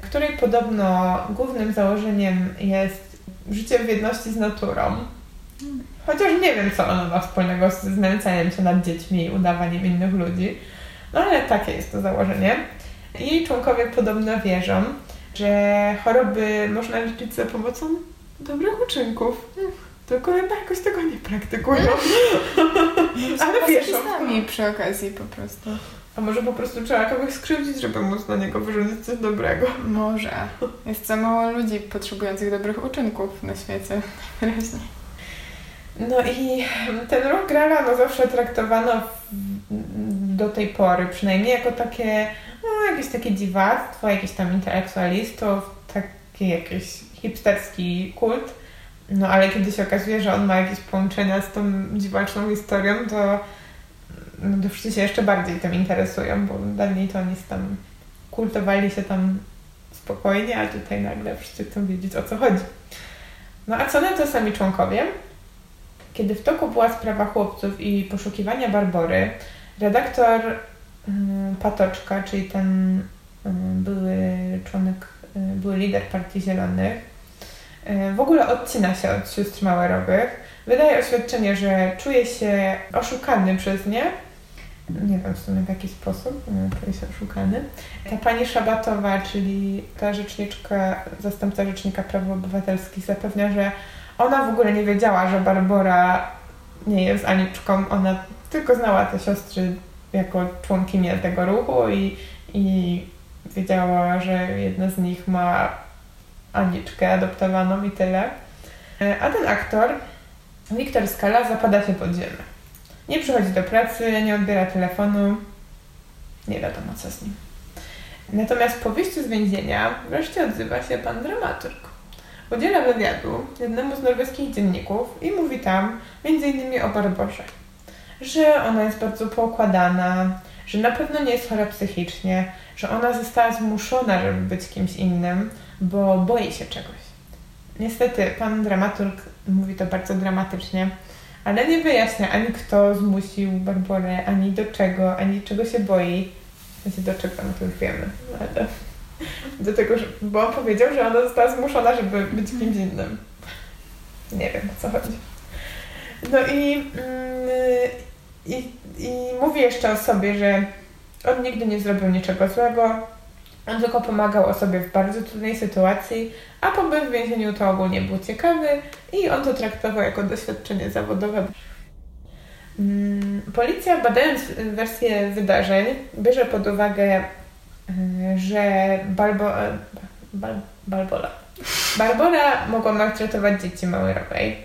której podobno głównym założeniem jest życie w jedności z naturą. Chociaż nie wiem, co ono ma wspólnego z znęcaniem się nad dziećmi i udawaniem innych ludzi. No ale takie jest to założenie. Jej członkowie podobno wierzą, że choroby można leczyć za pomocą dobrych uczynków. Tylko chyba jakoś tego nie praktykują. Ale wierzą. sami przy okazji po prostu. A może po prostu trzeba kogoś skrzywdzić, żeby móc na niego wyrządzić coś dobrego? Może. Jest za mało ludzi potrzebujących dobrych uczynków na świecie. Najwyraźniej. No i ten ruch Grala no zawsze traktowano do tej pory przynajmniej jako takie, no jakieś takie dziwactwo, jakiś tam intelektualistów, taki jakiś hipsterski kult. No ale kiedy się okazuje, że on ma jakieś połączenia z tą dziwaczną historią, to, no, wszyscy się jeszcze bardziej tym interesują, bo dawniej to oni tam kultowali się tam spokojnie, a tutaj nagle wszyscy chcą wiedzieć o co chodzi. No a co na to sami członkowie? Kiedy w toku była sprawa chłopców i poszukiwania Barbory, redaktor um, Patoczka, czyli ten um, były członek, um, były lider Partii Zielonych, w ogóle odcina się od sióstr Mauerowych. Wydaje oświadczenie, że czuje się oszukany przez nie. Nie wiem w sumie w jaki sposób, czuje się oszukany. Ta pani Szabatowa, czyli ta rzeczniczka, zastępca rzecznika praw obywatelskich zapewnia, że ona w ogóle nie wiedziała, że Barbora nie jest Aniczką. Ona tylko znała te siostry jako członkinie tego ruchu i, i wiedziała, że jedna z nich ma Aniczkę adoptowaną i tyle. A ten aktor, Wiktor Skala, zapada się pod ziemię. Nie przychodzi do pracy, nie odbiera telefonu. Nie wiadomo co z nim. Natomiast po wyjściu z więzienia wreszcie odzywa się pan dramaturg. Udziela wywiadu jednemu z norweskich dzienników i mówi tam m.in. o Barborze. Że ona jest bardzo poukładana, że na pewno nie jest chora psychicznie, że ona została zmuszona, żeby być kimś innym, bo boi się czegoś. Niestety, pan dramaturg mówi to bardzo dramatycznie, ale nie wyjaśnia ani kto zmusił Barborę, ani do czego, ani czego się boi. Znaczy do czego, no to już wiemy, ale do tego, że, bo on powiedział, że ona została zmuszona, żeby być kimś innym. Nie wiem, o co chodzi. No i, mm, i, i mówi jeszcze o sobie, że on nigdy nie zrobił niczego złego, on tylko pomagał osobie w bardzo trudnej sytuacji, a pobyt w więzieniu to ogólnie był ciekawy i on to traktował jako doświadczenie zawodowe. Mm, policja, badając wersję wydarzeń, bierze pod uwagę, e, że Balbo, e, Bal, Balbola. Barbora mogła maltretować dzieci Mauerowej,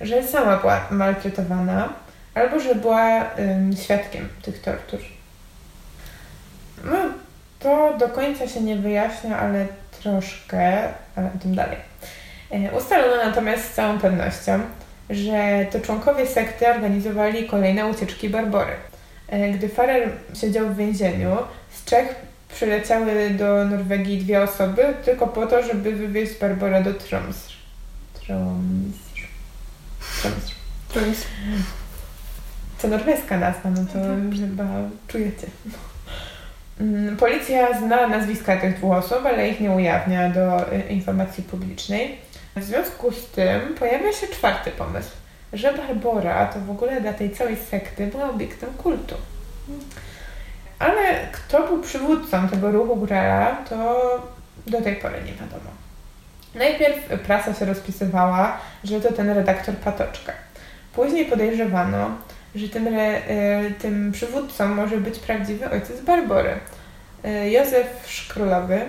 że sama była maltretowana, albo że była um, świadkiem tych tortur. No, to do końca się nie wyjaśnia, ale troszkę, ale tym dalej. E, ustalono natomiast z całą pewnością, że to członkowie sekty organizowali kolejne ucieczki Barbory. E, gdy Farrer siedział w więzieniu, z Czech przyleciały do Norwegii dwie osoby tylko po to, żeby wywieźć Barborę do Tromsø. Tromsø. Tromsø. To norweska nazwa, no to już chyba czujecie. Mm, policja zna nazwiska tych dwóch osób, ale ich nie ujawnia do y, informacji publicznej. W związku z tym pojawia się czwarty pomysł, że Barbora to w ogóle dla tej całej sekty była obiektem kultu. Ale kto był przywódcą tego ruchu Grela, to do tej pory nie wiadomo. Najpierw prasa się rozpisywała, że to ten redaktor Patoczka. Później podejrzewano, że tym, re, y, tym przywódcą może być prawdziwy ojciec Barbory, y, Józef Szkrólowy.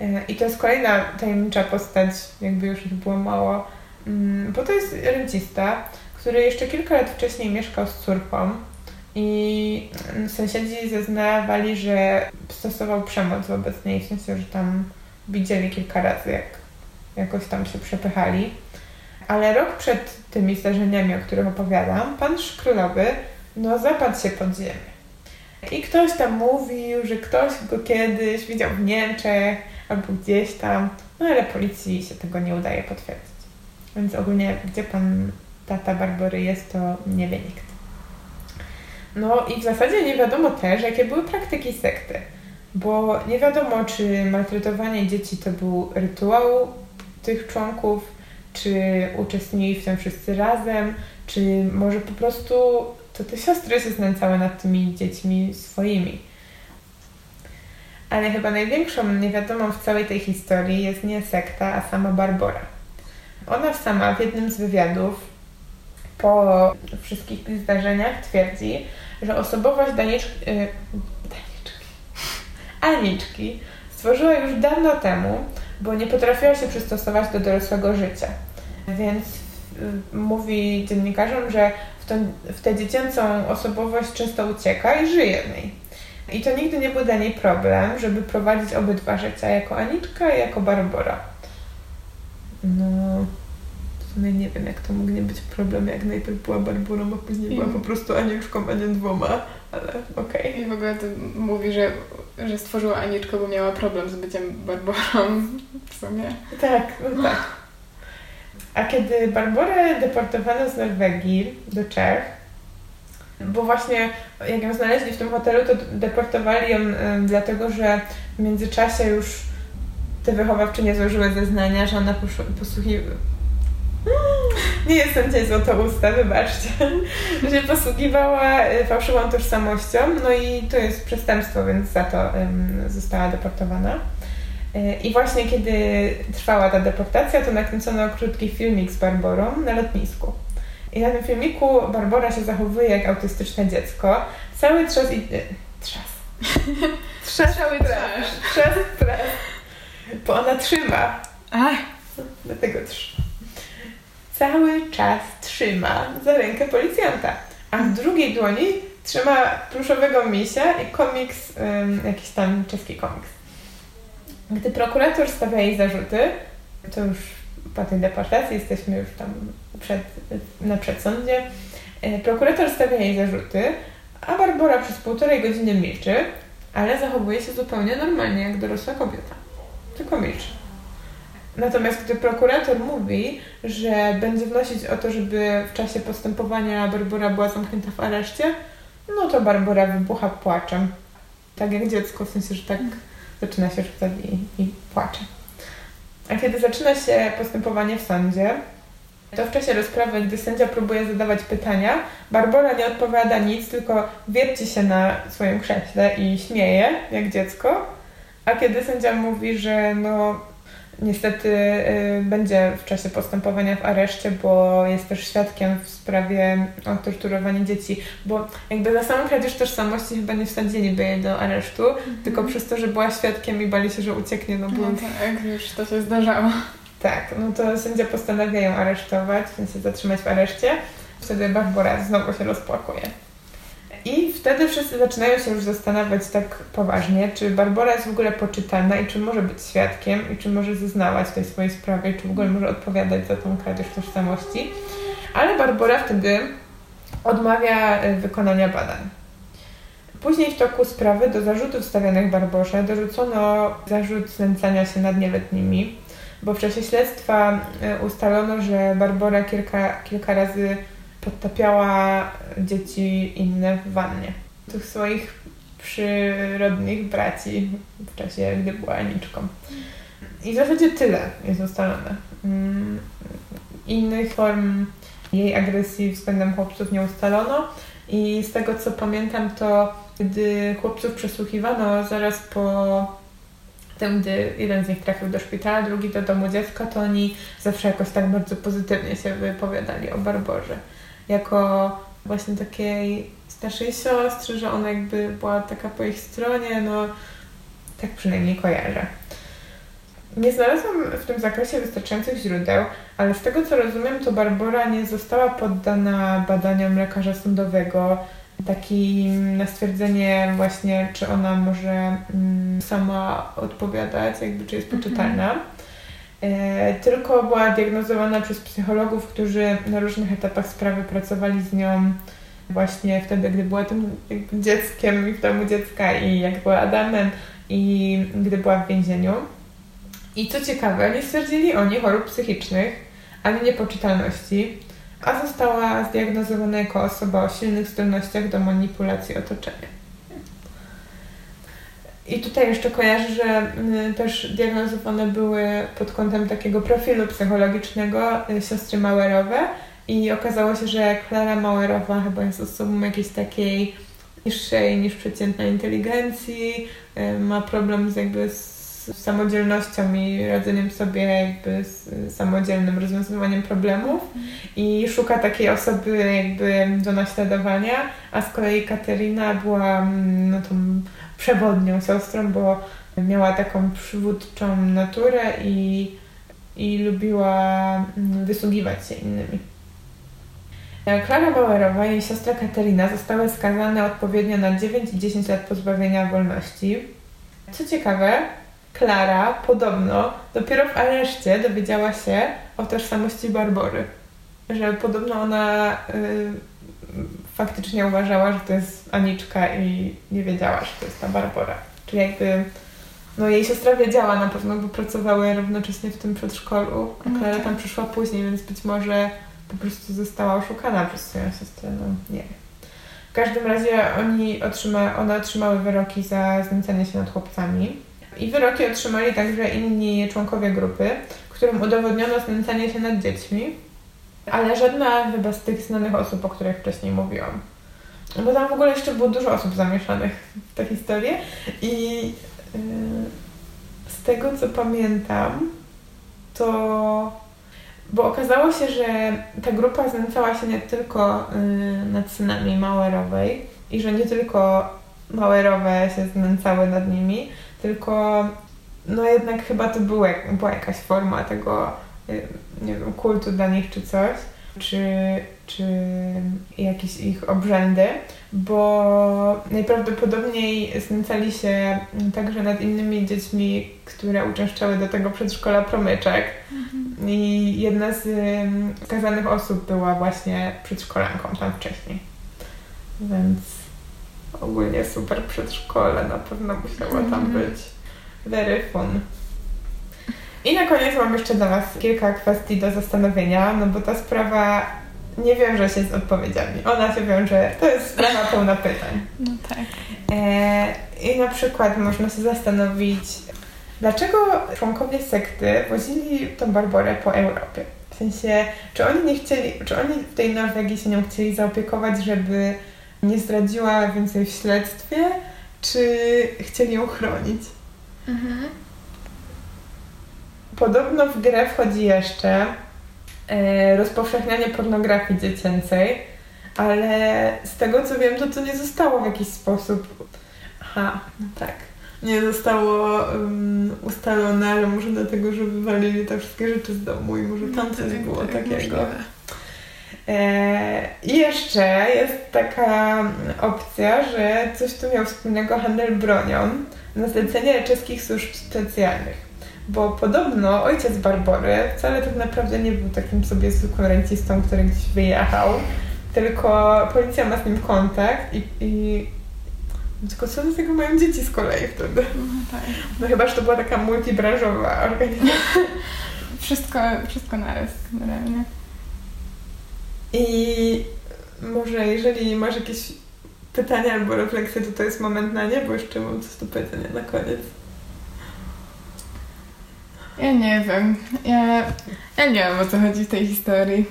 Y, I to jest kolejna tajemnicza postać, jakby już ich było mało, mm, bo to jest rencista, który jeszcze kilka lat wcześniej mieszkał z córką i mm, sąsiedzi zeznawali, że stosował przemoc wobec niej, w sensie, że tam widzieli kilka razy, jak jakoś tam się przepychali. Ale rok przed tymi zdarzeniami, o których opowiadam, pan Szkrólowy no zapadł się pod ziemię. I ktoś tam mówił, że ktoś go kiedyś widział w Niemczech albo gdzieś tam, no ale policji się tego nie udaje potwierdzić. Więc ogólnie, gdzie pan tata Barbory jest, to nie wie nikt. No i w zasadzie nie wiadomo też, jakie były praktyki sekty, bo nie wiadomo, czy maltretowanie dzieci to był rytuał tych członków, czy uczestnili w tym wszyscy razem, czy może po prostu to te siostry się znęcały nad tymi dziećmi swoimi. Ale chyba największą niewiadomą w całej tej historii jest nie sekta, a sama Barbora. Ona sama w jednym z wywiadów po wszystkich zdarzeniach twierdzi, że osobowość Daniczki, yy, Daniczki, Aniczki stworzyła już dawno temu, bo nie potrafiła się przystosować do dorosłego życia. Więc y, mówi dziennikarzom, że w, ten, w tę dziecięcą osobowość często ucieka i żyje w niej. I to nigdy nie był dla niej problem, żeby prowadzić obydwa życia, jako Aniczka i jako Barbora. No, w sumie nie wiem, jak to mógł nie być problem, jak najpierw była Barborą, a później była po prostu Aniczką, a nie dwoma, ale okej. Okay. I w ogóle to mówi, że, że stworzyła Aniczkę, bo miała problem z byciem Barborą w sumie. Tak, no tak. A kiedy Barborę deportowano z Norwegii do Czech, bo właśnie jak ją znaleźli w tym hotelu, to deportowali ją dlatego, że w międzyczasie już te wychowawczynie złożyły zeznania, że ona posłuchiwała nie jestem dzisiaj złotousta, wybaczcie, że posługiwała y, fałszywą tożsamością, no i to jest przestępstwo, więc za to um, została deportowana. Y, I właśnie kiedy trwała ta deportacja, to nakręcono krótki filmik z Barborą na lotnisku. I na tym filmiku Barbora się zachowuje jak autystyczne dziecko. Cały czas i... Trzas. Trzas. Cały czas. Trzas, trzas. Bo ona trzyma. Ach. Dlatego trzyma cały czas trzyma za rękę policjanta, a w drugiej dłoni trzyma pluszowego misia i komiks, um, jakiś tam czeski komiks. Gdy prokurator stawia jej zarzuty, to już po tej deportacji jesteśmy już tam przed, na przedsądzie, e, prokurator stawia jej zarzuty, a Barbara przez półtorej godziny milczy, ale zachowuje się zupełnie normalnie, jak dorosła kobieta. Tylko milczy. Natomiast gdy prokurator mówi, że będzie wnosić o to, żeby w czasie postępowania Barbara była zamknięta w areszcie, no to Barbara wybucha płaczem. Tak jak dziecko, w sensie, że tak zaczyna się rzucać i, i płacze. A kiedy zaczyna się postępowanie w sądzie, to w czasie rozprawy, gdy sędzia próbuje zadawać pytania, Barbara nie odpowiada nic, tylko wierci się na swoim krześle i śmieje, jak dziecko. A kiedy sędzia mówi, że no niestety y, będzie w czasie postępowania w areszcie, bo jest też świadkiem w sprawie o torturowanie dzieci, bo jakby za samą kradzież tożsamości chyba nie wsadziliby jej do aresztu, mhm. tylko przez to, że była świadkiem i bali się, że ucieknie, no bo... No tak, już to się zdarzało. Tak, no to sędzia postanawia ją aresztować, więc się zatrzymać w areszcie. Wtedy Barbara znowu się rozpłakuje. I wtedy wszyscy zaczynają się już zastanawiać tak poważnie, czy Barbara jest w ogóle poczytana i czy może być świadkiem i czy może zeznawać tej swojej sprawie, czy w ogóle może odpowiadać za tą kradzież tożsamości. Ale Barbara wtedy odmawia e, wykonania badań. Później w toku sprawy do zarzutów stawianych Barborze dorzucono zarzut znęcania się nad nieletnimi, bo w czasie śledztwa e, ustalono, że Barbara kilka, kilka razy podtapiała dzieci inne w wannie. Tych swoich przyrodnych braci w czasie, gdy była Aniczką. I w zasadzie tyle jest ustalone. Mm, innych form jej agresji względem chłopców nie ustalono i z tego co pamiętam to gdy chłopców przesłuchiwano zaraz po tym, gdy jeden z nich trafił do szpitala, drugi do domu dziecka, to oni zawsze jakoś tak bardzo pozytywnie się wypowiadali o Barborze jako właśnie takiej starszej siostry, że ona jakby była taka po ich stronie, no tak przynajmniej kojarzę. Nie znalazłam w tym zakresie wystarczających źródeł, ale z tego co rozumiem, to Barbara nie została poddana badaniom lekarza sądowego, takim na stwierdzenie właśnie, czy ona może mm, sama odpowiadać, jakby czy jest poczytalna. Mm -hmm. E, tylko była diagnozowana przez psychologów, którzy na różnych etapach sprawy pracowali z nią właśnie wtedy, gdy była tym dzieckiem i w domu dziecka i jak była Adamem i gdy była w więzieniu. I co ciekawe, nie stwierdzili oni chorób psychicznych ani niepoczytalności, a została zdiagnozowana jako osoba o silnych zdolnościach do manipulacji otoczenia. I tutaj jeszcze kojarzę, że y, też diagnozowane były pod kątem takiego profilu psychologicznego y, siostry Mauerowe. I okazało się, że Klara Mauerowa chyba jest osobą jakiejś takiej niższej niż przeciętna inteligencji, y, ma problem z jakby z samodzielnością i radzeniem sobie jakby z samodzielnym rozwiązywaniem problemów. I szuka takiej osoby jakby do naśladowania, a z kolei Katerina była mm, no, tą przewodnią siostrą, bo miała taką przywódczą naturę i, i lubiła mm, wysługiwać się innymi. Klara Bauerowa i jej siostra Katerina zostały skazane odpowiednio na 9 i 10 lat pozbawienia wolności. Co ciekawe, Klara podobno dopiero w areszcie dowiedziała się o tożsamości Barbory. Że podobno ona y, faktycznie uważała, że to jest Aniczka i nie wiedziała, że to jest ta Barbora. Czyli jakby no jej siostra wiedziała na pewno, bo pracowały równocześnie w tym przedszkolu, a Klara tak. tam przyszła później, więc być może po prostu została oszukana przez swoją siostrę, no nie wiem. W każdym razie oni otrzyma, one otrzymały wyroki za znęcanie się nad chłopcami, I wyroki otrzymali także inni członkowie grupy, którym udowodniono znęcanie się nad dziećmi, ale żadna chyba z tych znanych osób, o których wcześniej mówiłam. Bo tam w ogóle jeszcze było dużo osób zamieszanych w tę historię i yy, z tego co pamiętam, to bo okazało się, że ta grupa znęcała się nie tylko yy, nad synami Mauerowej i że nie tylko Mauerowe się znęcały nad nimi, tylko no jednak chyba to było, była jakaś forma tego, nie wiem, kultu dla nich czy coś, czy, czy jakieś ich obrzędy, bo najprawdopodobniej znęcali się także nad innymi dziećmi, które uczęszczały do tego przedszkola promyczek. Mhm. I jedna z skazanych osób była właśnie przedszkolanką tam wcześniej. Więc ogólnie super przedszkole na pewno musiało tam mhm. być. Very fun. I na koniec mam jeszcze dla Was kilka kwestii do zastanowienia, no bo ta sprawa nie wiąże się z odpowiedziami. Ona się wiąże, to jest sprawa pełna pytań. No tak. E, I na przykład można się zastanowić, dlaczego członkowie sekty wozili tą Barborę po Europie? W sensie, czy oni nie chcieli, czy oni w tej Norwegii się nią chcieli zaopiekować, żeby nie zdradziła więcej w śledztwie, czy chcieli ją chronić? Mhm. Podobno w grę wchodzi jeszcze e, rozpowszechnianie pornografii dziecięcej, ale z tego co wiem, to to nie zostało w jakiś sposób. Aha, no tak. Nie zostało um, ustalone, ale może dlatego, że wywalili te wszystkie rzeczy z domu i może tam no, coś tak, było tak, takiego. E, I jeszcze jest taka opcja, że coś tu miał wspólnego handel bronią na zlecenie czeskich służb specjalnych. Bo podobno ojciec Barbory wcale tak naprawdę nie był takim sobie zwykłym rencistą, który gdzieś wyjechał, tylko policja ma z nim kontakt i, i tylko co do tego mają dzieci z kolei wtedy? No, tak. no chyba, że to była taka multibranżowa organizacja. wszystko, wszystko naraz generalnie. I może jeżeli masz jakieś pytania albo refleksje, to to jest moment na nie, bo jeszcze mam coś do powiedzenia na koniec. Ja nie wiem. Ja, ja nie wiem o co chodzi w tej historii.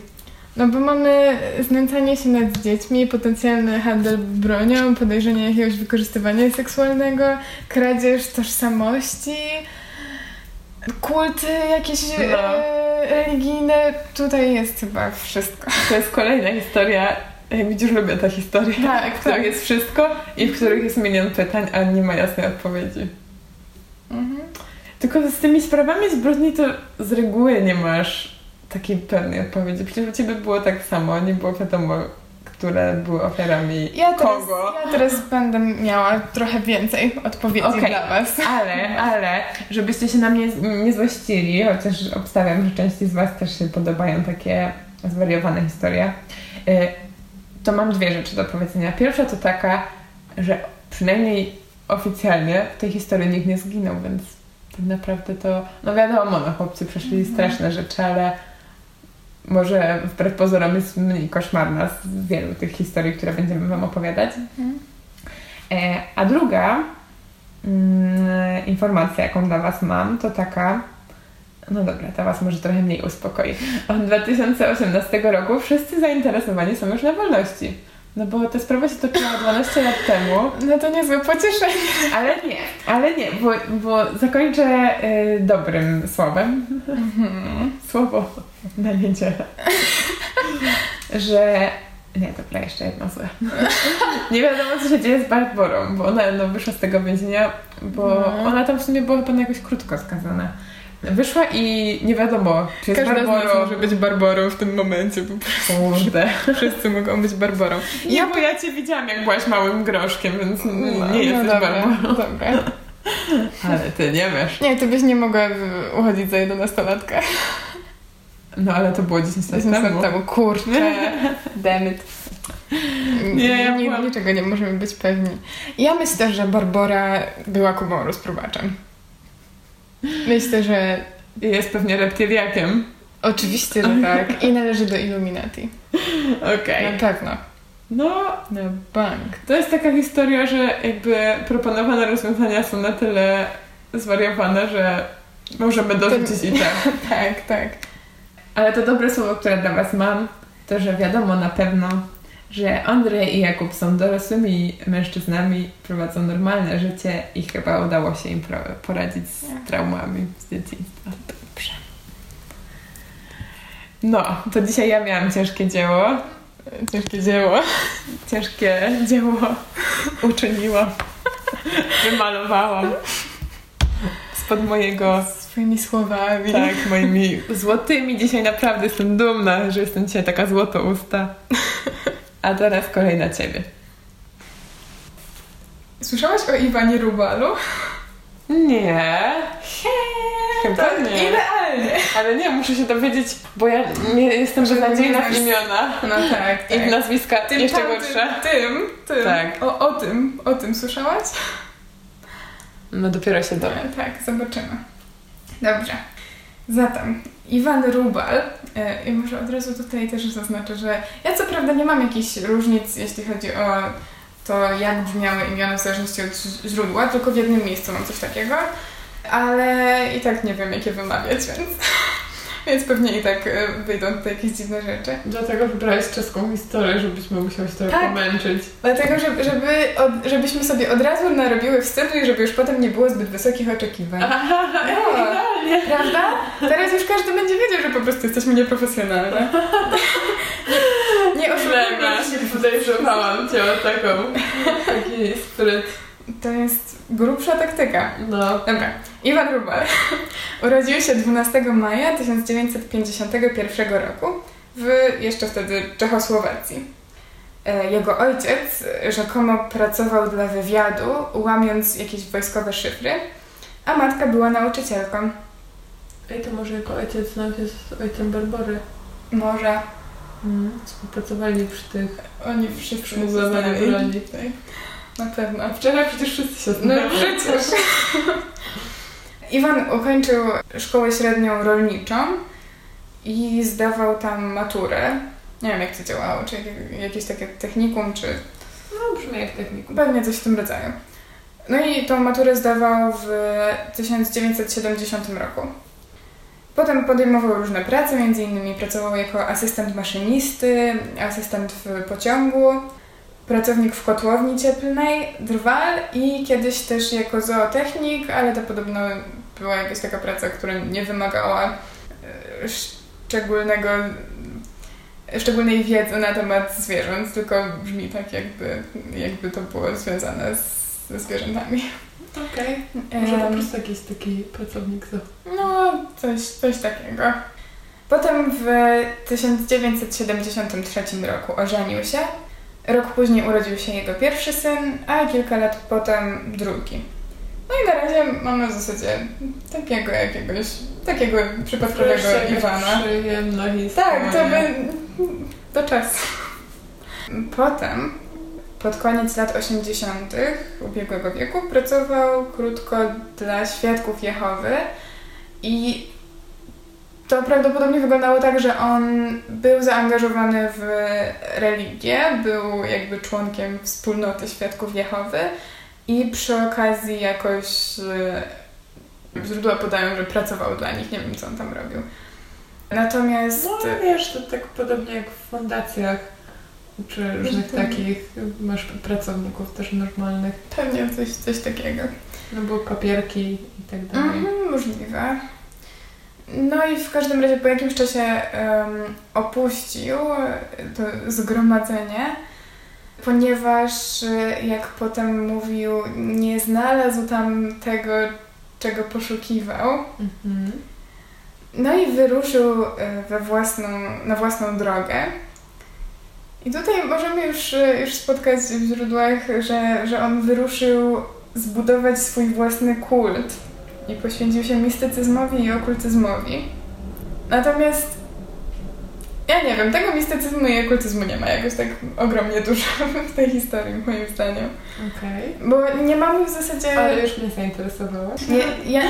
No bo mamy znęcanie się nad dziećmi, potencjalny handel bronią, podejrzenie jakiegoś wykorzystywania seksualnego, kradzież tożsamości, kulty jakieś no. e, religijne. Tutaj jest chyba wszystko. To jest kolejna historia. Jak widzisz, lubię tę historię, tak, w których tak. jest wszystko i w których jest milion pytań, a nie ma jasnej odpowiedzi. Mhm. Tylko z tymi sprawami zbrodni to z reguły nie masz takiej pewnej odpowiedzi. Przecież u Ciebie było tak samo, nie było wiadomo, które były ofiarami ja teraz, kogo. Ja teraz będę miała trochę więcej odpowiedzi okay. dla Was. Ale, ale, żebyście się na mnie nie złościli, chociaż obstawiam, że części z Was też się podobają takie zwariowane historie, y, to mam dwie rzeczy do powiedzenia. Pierwsza to taka, że przynajmniej oficjalnie w tej historii nikt nie zginął, więc tak naprawdę to, no wiadomo, no chłopcy przeszli mhm. straszne rzeczy, ale może wbrew pozorom jest mniej koszmarna z wielu tych historii, które będziemy Wam opowiadać. Mhm. E, a druga mm, informacja, jaką dla Was mam, to taka, no dobra, to Was może trochę mniej uspokoi. Od 2018 roku wszyscy zainteresowani są już na wolności. No bo ta sprawa się toczyła 12 lat temu. No to niezłe pocieszenie. Ale nie, ale nie, bo, bo zakończę y, dobrym słowem. Mhm. Słowo na niedzielę. Że... Nie, dobra, jeszcze jedno złe. Nie wiadomo, co się dzieje z Barborą, bo ona no, wyszła z tego więzienia, bo no. ona tam w sumie była chyba jakoś krótko skazana. Wyszła i nie wiadomo, czy jest Każda nas może być Barborą w tym momencie po prostu. Kurde. Wszyscy mogą być Barborą. Nie, bo ja Cię widziałam, jak byłaś małym groszkiem, więc no, nie no jesteś no dobra, Barborą. Dobra. Ale Ty nie wiesz. Nie, Ty byś nie mogła uchodzić za jedenastolatka. No ale to było 10 lat temu. temu. Kurczę. Dammit. Nie, ja byłam... Niczego nie możemy być pewni. Ja myślę, że Barbora była Kubą rozpruwaczem. Myślę, że jest pewnie reptiliakiem. Oczywiście, że tak. I należy do Illuminati. Okej. Okay. Na pewno. No, na bank. To jest taka historia, że jakby proponowane rozwiązania są na tyle zwariowane, że możemy dorzucić i tak. tak, tak. Ale to dobre słowo, które dla Was mam, to że wiadomo na pewno, że Andrzej i Jakub są dorosłymi mężczyznami, prowadzą normalne życie i chyba udało się im poradzić z traumami z dzieciństwa. Dobrze. No, to dzisiaj ja miałam ciężkie dzieło. Ciężkie dzieło. Ciężkie dzieło uczyniłam. Wymalowałam. Spod mojego Swoimi słowami. Tak, moimi złotymi. Dzisiaj naprawdę jestem dumna, że jestem dzisiaj taka złotousta. A teraz kolej na ciebie. Słyszałaś o Iwanie Rubalu? Nie. Chyba To nie. Idealnie. Ale nie, muszę się dowiedzieć, bo ja nie jestem beznadziejna w imiona. No tak, I w tak. nazwiska Tym jeszcze tamtym, gorsze. Tym, tym. Tak. O, o tym, o tym słyszałaś? No dopiero się dowiem. Tak, zobaczymy. Dobrze. Zatem, Iwan Rubal, e, i może od razu tutaj też zaznaczę, że ja co prawda nie mam jakichś różnic, jeśli chodzi o to, jak brzmiały imiona w zależności od źródła, tylko w jednym miejscu mam coś takiego, ale i tak nie wiem, jakie wymawiać, więc, więc pewnie i tak e, wyjdą tutaj jakieś dziwne rzeczy. Dlatego wybrałeś czeską historię, żebyśmy musiały się trochę Tak. pomęczyć. Dlatego, żeby, żeby od, żebyśmy sobie od razu narobiły wstydu i żeby już potem nie było zbyt wysokich oczekiwań. Idealnie. Prawda? Teraz już każdy będzie wiedział, że po prostu jesteśmy nieprofesjonalne. Nie, oszukujmy się. podejrzewałam cię o taką, taki spryt. To jest grubsza taktyka. No. Dobra. Iwan Rubal urodził się 12 maja 1951 roku w jeszcze wtedy Czechosłowacji. E, Jego ojciec rzekomo pracował dla wywiadu, łamiąc jakieś wojskowe szyfry, a matka była nauczycielką. Ej, to może jego ojciec znał się z ojcem Barbory. Może Mm, współpracowali przy tych oni wszyscy Szmuglowaniu znali. broni. Na pewno. A wczoraj przecież wszyscy się No znali. przecież. Iwan ukończył szkołę średnią rolniczą i zdawał tam maturę. Nie wiem, jak to działało, czy jak- jakieś takie technikum, czy No, brzmi jak technikum. pewnie coś w tym rodzaju. No i tą maturę zdawał w 1970 roku. Potem podejmował różne prace, między innymi pracował jako asystent maszynisty, asystent w pociągu, pracownik w kotłowni cieplnej, drwal i kiedyś też jako zootechnik, ale to podobno była jakaś taka praca, która nie wymagała e, szczególnego, szczególnej wiedzy na temat zwierząt, tylko brzmi tak jakby, jakby to było związane z, ze zwierzętami. Okej. Może po prostu jakiś taki pracownik zo. no, coś, coś takiego. Potem w 1973 roku ożenił się. Rok później urodził się jego pierwszy syn, a kilka lat potem drugi. No i na razie mamy w zasadzie takiego jakiegoś, takiego przypadkowego Iwana. Przyjemna historia. Tak, to by... do czasu. Potem, pod koniec lat 80. ubiegłego wieku, pracował krótko dla Świadków Jehowy i to prawdopodobnie wyglądało tak, że on był zaangażowany w religię, był jakby członkiem wspólnoty Świadków Jehowy i przy okazji jakoś e, źródła podają, że pracował dla nich, nie wiem co on tam robił. Natomiast... No wiesz, to tak podobnie jak w fundacjach czy różnych Mhm. takich, masz pracowników też normalnych, Pewnie coś, coś takiego. no bo papierki i tak dalej. Mhm, możliwe. No i w każdym razie po jakimś czasie em, opuścił to zgromadzenie, ponieważ e, jak potem mówił, nie znalazł tam tego, czego poszukiwał. Mhm. No i wyruszył e, we własną, na własną drogę. I tutaj możemy już, e, już spotkać w źródłach, że, że on wyruszył zbudować swój własny kult i poświęcił się mistycyzmowi i okultyzmowi. Natomiast ja nie wiem, tego mistycyzmu i okultyzmu nie ma jakoś tak ogromnie dużo w tej historii, moim zdaniem. Okej. Bo nie mamy w zasadzie... Ale już mnie zainteresowałaś. Nie, ja...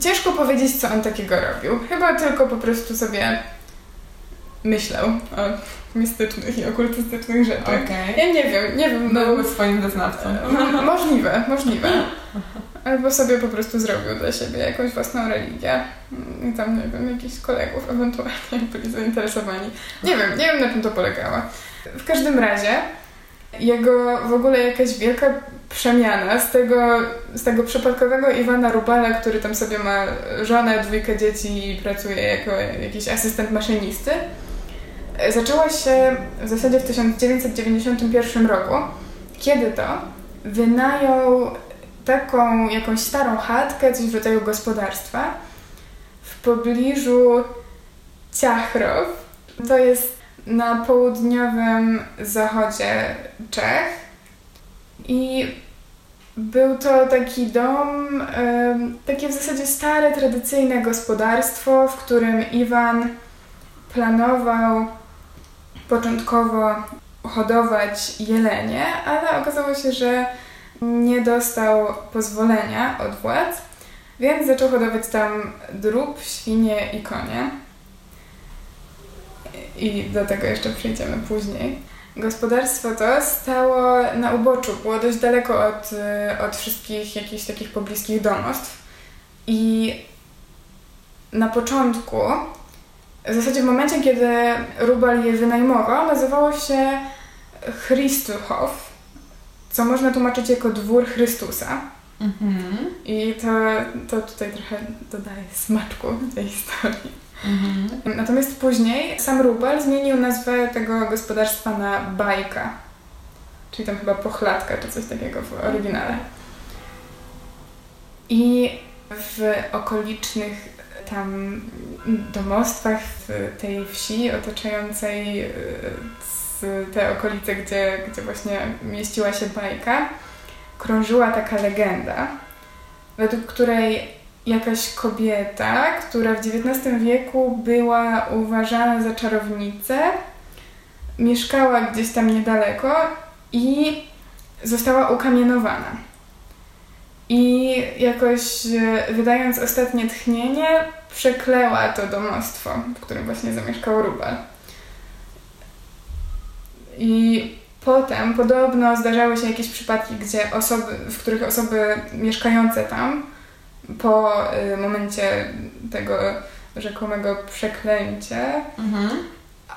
Ciężko powiedzieć, co on takiego robił. Chyba tylko po prostu sobie myślał o mistycznych i okultystycznych rzeczach. Okej. Ja nie wiem, nie wiem. No, Był swoim wyznawcą. mo- możliwe, możliwe. albo sobie po prostu zrobił dla siebie jakąś własną religię. I tam, nie wiem, jakichś kolegów ewentualnie byli zainteresowani. Nie wiem, nie wiem na czym to polegało. W każdym razie jego w ogóle jakaś wielka przemiana z tego, z tego przypadkowego Iwana Rubala, który tam sobie ma żonę, dwójkę dzieci i pracuje jako jakiś asystent maszynisty, zaczęła się w zasadzie w 1991 roku, kiedy to wynajął taką jakąś starą chatkę, coś w rodzaju gospodarstwa w pobliżu Ciachrow. To jest na południowym zachodzie Czech i był to taki dom, takie w zasadzie stare, tradycyjne gospodarstwo, w którym Iwan planował początkowo hodować jelenie, ale okazało się, że nie dostał pozwolenia od władz, więc zaczął hodować tam drób, świnie i konie. I do tego jeszcze przejdziemy później. Gospodarstwo to stało na uboczu, było dość daleko od, od wszystkich jakichś takich pobliskich domostw. I na początku, w zasadzie w momencie, kiedy Rubal je wynajmował, nazywało się Christuchow, co można tłumaczyć jako dwór Chrystusa. Mhm. I to, to tutaj trochę dodaje smaczku tej historii. Mhm. Natomiast później sam Rubel zmienił nazwę tego gospodarstwa na Bajka. Czyli tam chyba pochlatka czy coś takiego w oryginale. I w okolicznych tam domostwach w tej wsi otaczającej te okolice, gdzie, gdzie właśnie mieściła się bajka, krążyła taka legenda, według której jakaś kobieta, która w XIX wieku była uważana za czarownicę, mieszkała gdzieś tam niedaleko i została ukamienowana. I jakoś e, wydając ostatnie tchnienie, przekleła to domostwo, w którym właśnie zamieszkał Rubel. I potem podobno zdarzały się jakieś przypadki, gdzie osoby, w których osoby mieszkające tam po y, momencie tego rzekomego przeklęcia mhm.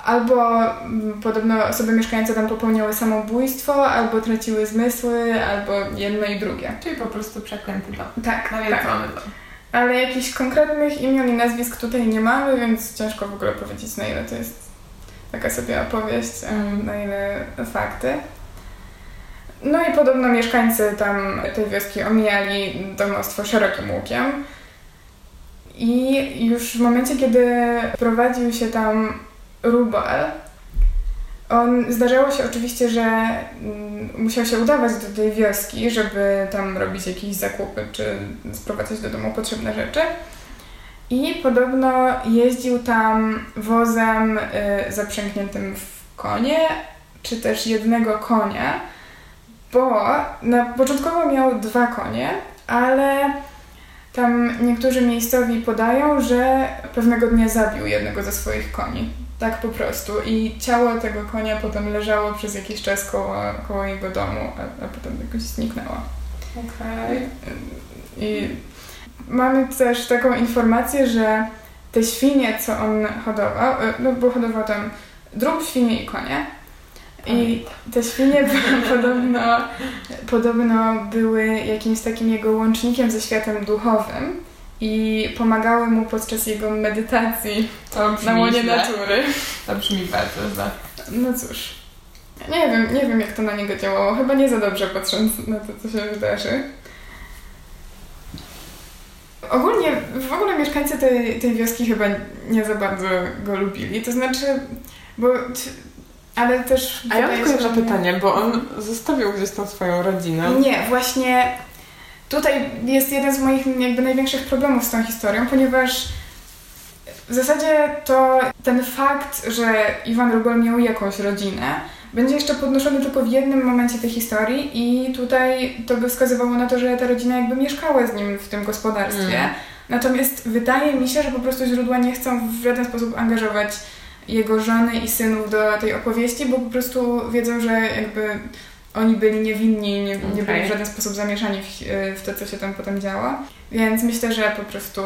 albo mm, podobno osoby mieszkające tam popełniały samobójstwo, albo traciły zmysły, albo jedno i drugie. Czyli po prostu przeklęty dom. Tak, tak. dom. Ale jakichś konkretnych imion i nazwisk tutaj nie mamy, więc ciężko w ogóle powiedzieć na ile to jest taka sobie opowieść, na ile fakty. No i podobno mieszkańcy tam tej wioski omijali domostwo szerokim łukiem. I już w momencie, kiedy prowadził się tam Rubal, on zdarzało się oczywiście, że mm, musiał się udawać do tej wioski, żeby tam robić jakieś zakupy czy sprowadzać do domu potrzebne rzeczy. I podobno jeździł tam wozem y, zaprzęgniętym w konie, czy też jednego konia bo na początkowo miał dwa konie, ale tam niektórzy miejscowi podają, że pewnego dnia zabił jednego ze swoich koni. Tak po prostu. I ciało tego konia potem leżało przez jakiś czas koło, koło jego domu, a, a potem jakoś zniknęło. Okej. Okay. I mamy też taką informację, że te świnie, co on hodował, e, no bo hodował tam drób, świnie i konie, i te świnie podobno, podobno były jakimś takim jego łącznikiem ze światem duchowym i pomagały mu podczas jego medytacji na łonie źle. natury. To brzmi bardzo źle. No cóż. Nie wiem, nie wiem jak to na niego działało. Chyba nie za dobrze patrząc na to, co się wydarzy. Ogólnie, w ogóle mieszkańcy tej, tej wioski chyba nie za bardzo go lubili. To znaczy, bo ale też... A ja mam tylko jedno pytanie, bo on zostawił gdzieś tam swoją rodzinę. Nie, właśnie tutaj jest jeden z moich jakby największych problemów z tą historią, ponieważ w zasadzie to ten fakt, że Iwan Rugol miał jakąś rodzinę, będzie jeszcze podnoszony tylko w jednym momencie tej historii i tutaj to by wskazywało na to, że ta rodzina jakby mieszkała z nim w tym gospodarstwie. Mm. Natomiast wydaje mi się, że po prostu źródła nie chcą w żaden sposób angażować jego żony i synów do tej opowieści, bo po prostu wiedzą, że jakby oni byli niewinni, nie, nie Okej. byli w żaden sposób zamieszani w, w to, co się tam potem działo. Więc myślę, że po prostu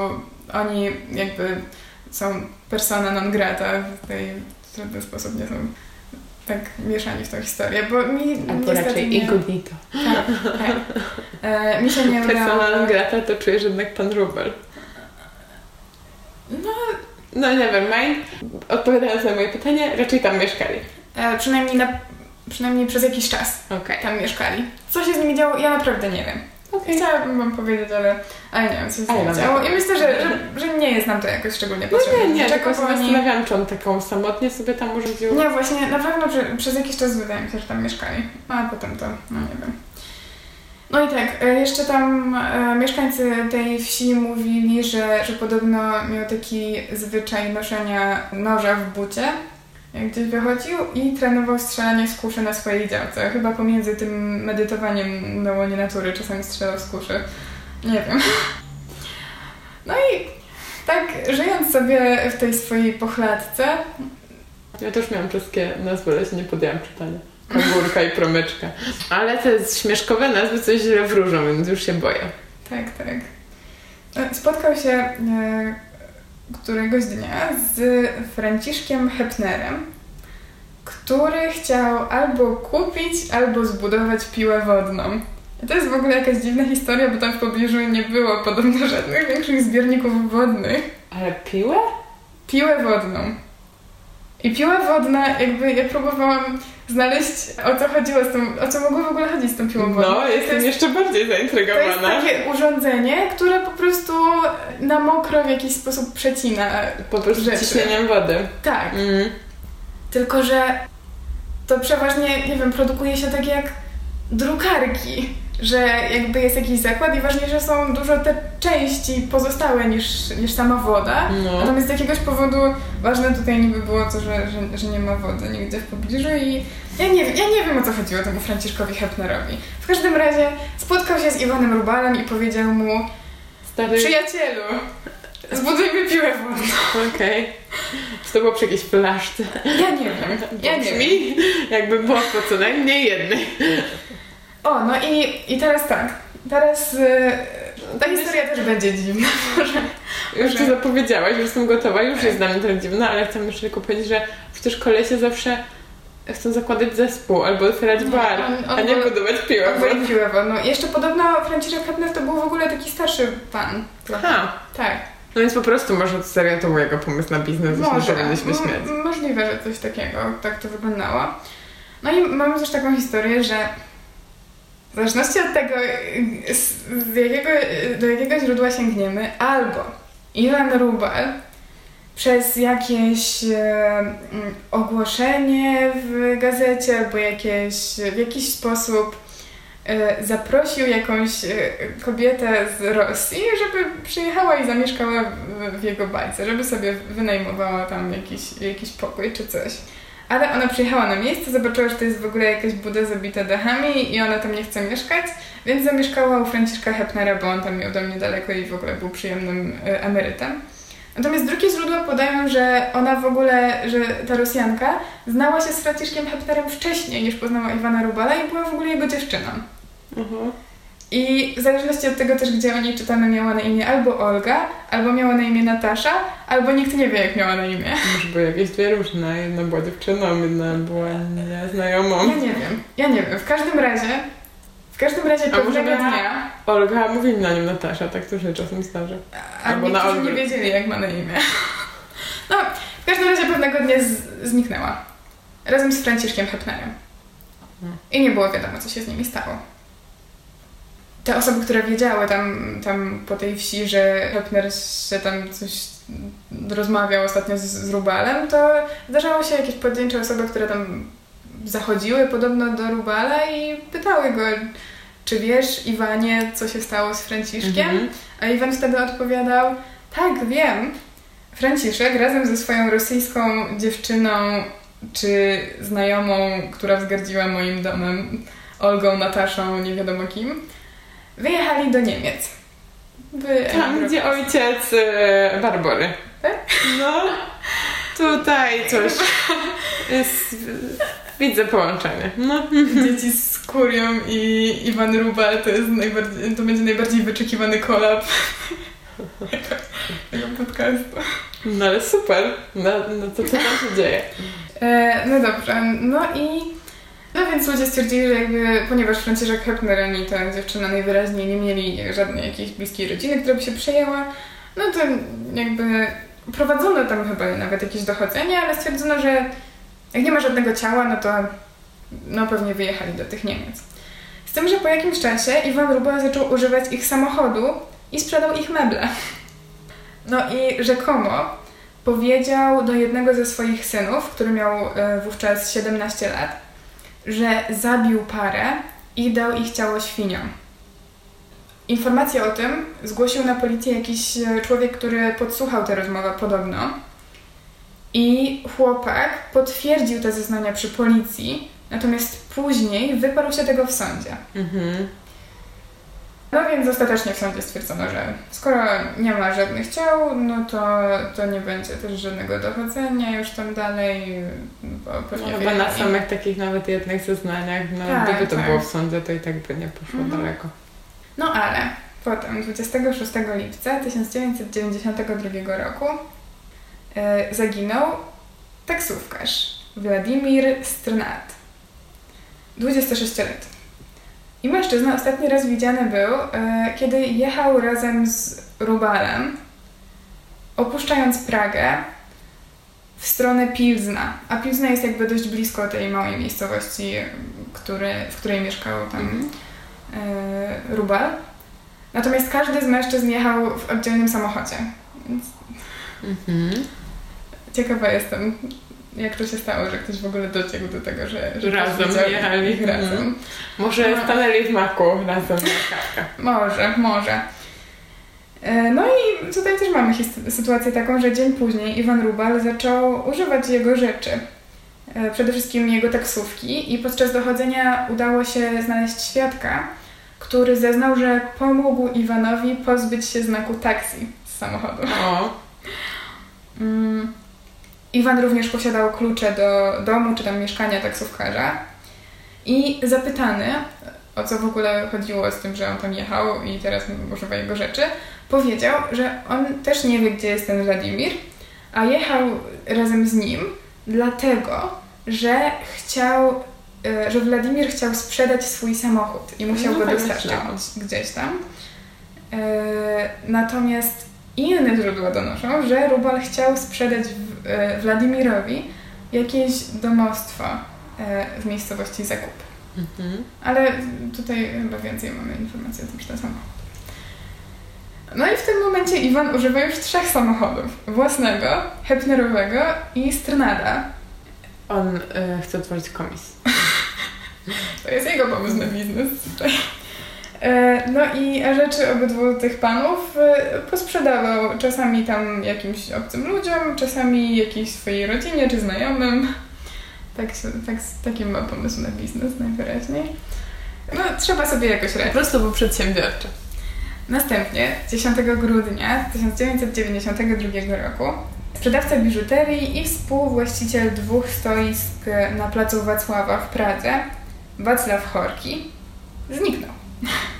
oni jakby są persona non grata w tej w żaden sposób nie są tak mieszani w tą historię, bo mi Albo niestety raczej nie... incognito. Tak, tak. E, mi się nie udało... non grata to czujesz jednak pan Rubel. No, No never mind. Odpowiadając na moje pytanie, raczej tam mieszkali. e, przynajmniej, na, przynajmniej przez jakiś czas Okej. tam mieszkali. Co się z nimi działo, ja naprawdę nie wiem. Okej. Chciałabym wam powiedzieć, ale, ale nie wiem, co się Ale działo. I myślę, że, że, że nie jest nam to jakoś szczególnie No potrzebne. nie, nie, Dlaczego tylko się zastanawiałam, czy on taką samotnie sobie tam urządził. Nie, właśnie, na pewno prze, przez jakiś czas wydaje mi się, że tam mieszkali. A potem to, no nie wiem. No i tak, e, jeszcze tam e, mieszkańcy tej wsi mówili, że, że podobno miał taki zwyczaj noszenia noża w bucie, gdzieś wychodził i trenował strzelanie z kuszy na swojej działce. Chyba pomiędzy tym medytowaniem na łonie natury czasami strzelał z kuszy. Nie wiem. No i tak, żyjąc sobie w tej swojej pochladzce, Ja też miałam czeskie nazwy, ale się nie podjęłam czytania. Kangurka i promyczka. Ale te śmieszkowe nazwy coś źle wróżą, więc już się boję. Tak, tak. E, Spotkał się e, któregoś dnia z Franciszkiem Hepnerem, który chciał albo kupić, albo zbudować piłę wodną. I to jest w ogóle jakaś dziwna historia, bo tam w pobliżu nie było podobno żadnych większych zbiorników wodnych. Ale piłę? Piłę wodną. I piła wodna, jakby ja próbowałam znaleźć o co chodziło z tą, o co mogło w ogóle chodzić z tą piłą wodną. No, jestem jest- jeszcze bardziej To jest zaintrygowana. takie urządzenie, które po prostu na mokro w jakiś sposób przecina. Po prostu rzeczy. ciśnieniem wody. Tak, Mm. tylko że to przeważnie, nie wiem, produkuje się tak jak drukarki, że jakby jest jakiś zakład i ważniejsze są dużo te części pozostałe niż, niż sama woda. No. Natomiast z jakiegoś powodu ważne tutaj niby było to, że, że, że nie ma wody nigdzie w pobliżu i ja nie, wiem- ja nie wiem o co chodziło temu Franciszkowi Hepnerowi. W każdym razie spotkał się z Iwanem Rubalem i powiedział mu Stary... Przyjacielu, zbudujmy piłę wodną. Okej. Czy to było przy jakiejś flaszce? Ja nie wiem, ja nie wiem. Jakby było po co najmniej jednej. O, no i, i teraz tak, teraz y, ta historia też będzie dziwna. Może. Już to zapowiedziałaś, już jestem gotowa, już jest dla mnie trochę dziwna, ale chcę jeszcze tylko powiedzieć, że przecież kolesie zawsze chcą zakładać zespół albo otwierać Nie, bar, on- on a nie budować piłę. Piłę wodną. Jeszcze podobno Franciszek Hepner to był w ogóle taki starszy pan. Ha, Tak. no więc po prostu może serio to był jego pomysł na biznes, że Może. powinniśmy śmiać. Możliwe, że coś takiego, tak to wyglądało. No i mamy też taką historię, że w zależności od tego, z, jakiego, do jakiego źródła sięgniemy, albo Iwan Rubel przez jakieś e, mm, ogłoszenie w gazecie, albo jakieś, w jakiś sposób e, zaprosił jakąś e, kobietę z Rosji, żeby przyjechała i zamieszkała w, w jego bajce, żeby sobie wynajmowała tam jakiś, jakiś pokój czy coś. Ale ona przyjechała na miejsce, zobaczyła, że to jest w ogóle jakaś buda zabita dachami i ona tam nie chce mieszkać, więc zamieszkała u Franciszka Hepnera, bo on tam miał do mnie daleko i w ogóle był przyjemnym e, emerytem. Natomiast drugie źródła podają, że ona w ogóle, że ta Rosjanka znała się z Franciszkiem Hepnerem wcześniej niż poznała Iwana Rubala i była w ogóle jego dziewczyną. Mhm. I w zależności od tego też, gdzie o niej czytamy, miała na imię albo Olga, albo miała na imię Natasza, albo nikt nie wie, jak miała na imię. Może były jakieś dwie różne, jedna była dziewczyną, jedna była nieznajomą. Ja nie wiem, ja nie wiem. W każdym razie, w każdym razie A może pewnego miała- dnia, Olga, mówili na nią Natasza, tak to się czasem zdarza. a Albo na niektórzy nie wiedzieli, jak ma na imię. No, w każdym razie pewnego dnia z- zniknęła. Razem z Franciszkiem Hepnerem. Hmm. I nie było wiadomo, co się z nimi stało. Te osoby, które wiedziały tam, tam po tej wsi, że Hepner się tam coś rozmawiał ostatnio z, z Rubalem, to zdarzało się jakieś pojedyncze osoby, które tam zachodziły podobno do Rubala i pytały go, czy wiesz, Iwanie, co się stało z Franciszkiem? Mhm. A Iwan wtedy odpowiadał, tak, wiem. Franciszek razem ze swoją rosyjską dziewczyną czy znajomą, która wzgardziła moim domem, Olgą, Nataszą, nie wiadomo kim, wyjechali do Niemiec. Tam, gdzie ojciec e, Barbory. Tak? No, tutaj coś jest... Widzę połączenie. No. Dzieci z Kurią i Iwan Rubal to, jest najbardziej, to będzie najbardziej wyczekiwany kolab tego podcastu. No ale super. No, no to co tam się dzieje? E, no dobrze, no i więc ludzie stwierdzili, że jakby, ponieważ Franciszek Hepner ani ta dziewczyna najwyraźniej nie mieli żadnej jakiejś bliskiej rodziny, która by się przejęła, no to jakby prowadzono tam chyba nawet jakieś dochodzenie, ale stwierdzono, że jak nie ma żadnego ciała, no to no pewnie wyjechali do tych Niemiec. Z tym, że po jakimś czasie Iwan Ruba zaczął używać ich samochodu i sprzedał ich meble. No i rzekomo powiedział do jednego ze swoich synów, który miał e, wówczas 17 lat, że zabił parę i dał ich ciało świniom. Informację o tym zgłosił na policję jakiś e, człowiek, który podsłuchał tę rozmowę podobno. I chłopak potwierdził te zeznania przy policji, natomiast później wyparł się tego w sądzie. Mhm. No więc ostatecznie w sądzie stwierdzono, że skoro nie ma żadnych ciał, no to, to nie będzie też żadnego dochodzenia już tam dalej. Bo no, chyba na samych takich nawet jednych zeznaniach, no tak, gdyby to tak. było w sądzie, to i tak by nie poszło mhm. daleko. No ale potem, 26 lipca 1992 roku yy, zaginął taksówkarz Władimir Strnat. 26 lat. I mężczyzna ostatni raz widziany był, e, kiedy jechał razem z Rubalem, opuszczając Pragę w stronę Pilzna. A Pilzna jest jakby dość blisko tej małej miejscowości, który, w której mieszkał tam mm -hmm. Rubal. Natomiast każdy z mężczyzn jechał w oddzielnym samochodzie. Więc mm -hmm. Ciekawa jestem, jak to się stało, że ktoś w ogóle dociekł do tego, że, że razem jechali ich razem. Mm. Może no. stanęli w maku razem na Może, może. E, no i tutaj też mamy sytuację taką, że dzień później Iwan Rubal zaczął używać jego rzeczy. E, przede wszystkim jego taksówki i podczas dochodzenia udało się znaleźć świadka, który zeznał, że pomógł Iwanowi pozbyć się znaku taksi z samochodu. O. Iwan również posiadał klucze do domu czy tam mieszkania taksówkarza. I zapytany, o co w ogóle chodziło z tym, że on tam jechał i teraz używa jego rzeczy, powiedział, że on też nie wie, gdzie jest ten Wladimir, a jechał razem z nim dlatego, że chciał, e, że Wladimir chciał sprzedać swój samochód i musiał no, go tak dostarczyć gdzieś tam. E, natomiast inne źródła donoszą, że Rubal chciał sprzedać e, Wladimirowi jakieś domostwo e, w miejscowości Zakup. Mhm. Ale tutaj chyba więcej mamy informacji o tym, że to samochód. No i w tym momencie Iwan używa już trzech samochodów. Własnego, Hepnerowego i Strnada. On y, chce otworzyć komis. to jest jego pomysł na biznes. E, no i rzeczy obydwu tych panów e, posprzedawał czasami tam jakimś obcym ludziom, czasami jakiejś swojej rodzinie czy znajomym. Tak, tak, taki ma pomysł na biznes najwyraźniej. No, trzeba sobie jakoś radzić. Po prostu był przedsiębiorczy. Następnie, 10 grudnia 1992 roku, sprzedawca biżuterii i współwłaściciel dwóch stoisk na placu Wacława w Pradze, Wacław Horki, zniknął.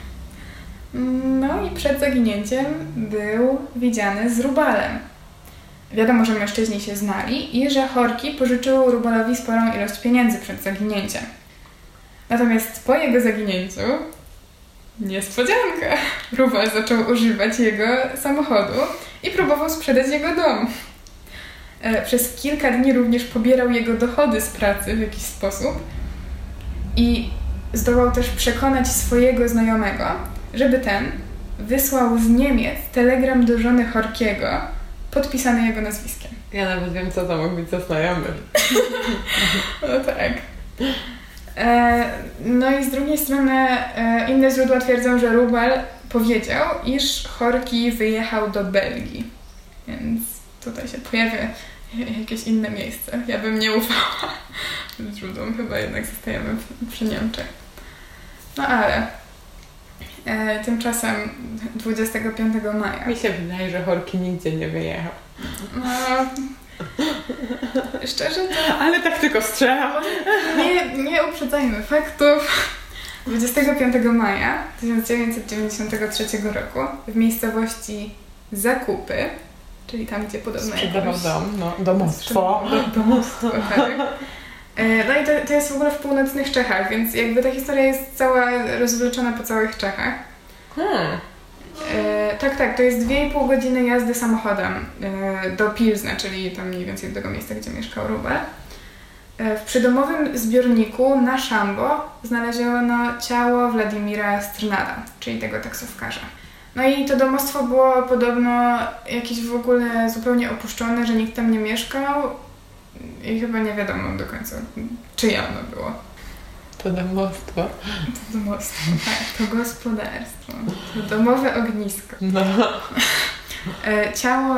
No i przed zaginięciem był widziany z Rubalem. Wiadomo, że mężczyźni się znali i że Horki pożyczył Rubalowi sporą ilość pieniędzy przed zaginięciem. Natomiast po jego zaginięciu niespodzianka! Rubal zaczął używać jego samochodu i próbował sprzedać jego dom. E, przez kilka dni również pobierał jego dochody z pracy w jakiś sposób i zdołał też przekonać swojego znajomego, żeby ten wysłał z Niemiec telegram do żony Horkiego, podpisany jego nazwiskiem. Ja nawet wiem, co to mógł być za znajomy. no tak. E, no i z drugiej strony e, inne źródła twierdzą, że Rubel powiedział, iż Horki wyjechał do Belgii. Więc tutaj się pojawia jakieś inne miejsce. Ja bym nie ufała źródłom, chyba jednak zostajemy przy Niemczech. No ale E, tymczasem 25 maja. Mi się wydaje, że Horki nigdzie nie wyjechał. No, szczerze to... Ale tak tylko strzelam. Nie, nie uprzedzajmy faktów. 25 maja 1993 roku w miejscowości Zakupy, czyli tam, gdzie podobno Sprzedawał jakoś... dom, no, domostwo. Do- Domostwo, tak. E, No i to, to jest w ogóle w północnych Czechach, więc jakby ta historia jest cała rozwleczona po całych Czechach. Hmm. E, tak, tak, to jest 2,5 godziny jazdy samochodem e, do Pilzna, czyli tam mniej więcej do tego miejsca, gdzie mieszkał Rubel. E, w przydomowym zbiorniku na Szambo znaleziono ciało Władimira Strnada, czyli tego taksówkarza. No i to domostwo było podobno jakieś w ogóle zupełnie opuszczone, że nikt tam nie mieszkał i chyba nie wiadomo do końca, czyje ono było. To domostwo. To domostwo, tak, to gospodarstwo, to domowe ognisko. No. E, Ciało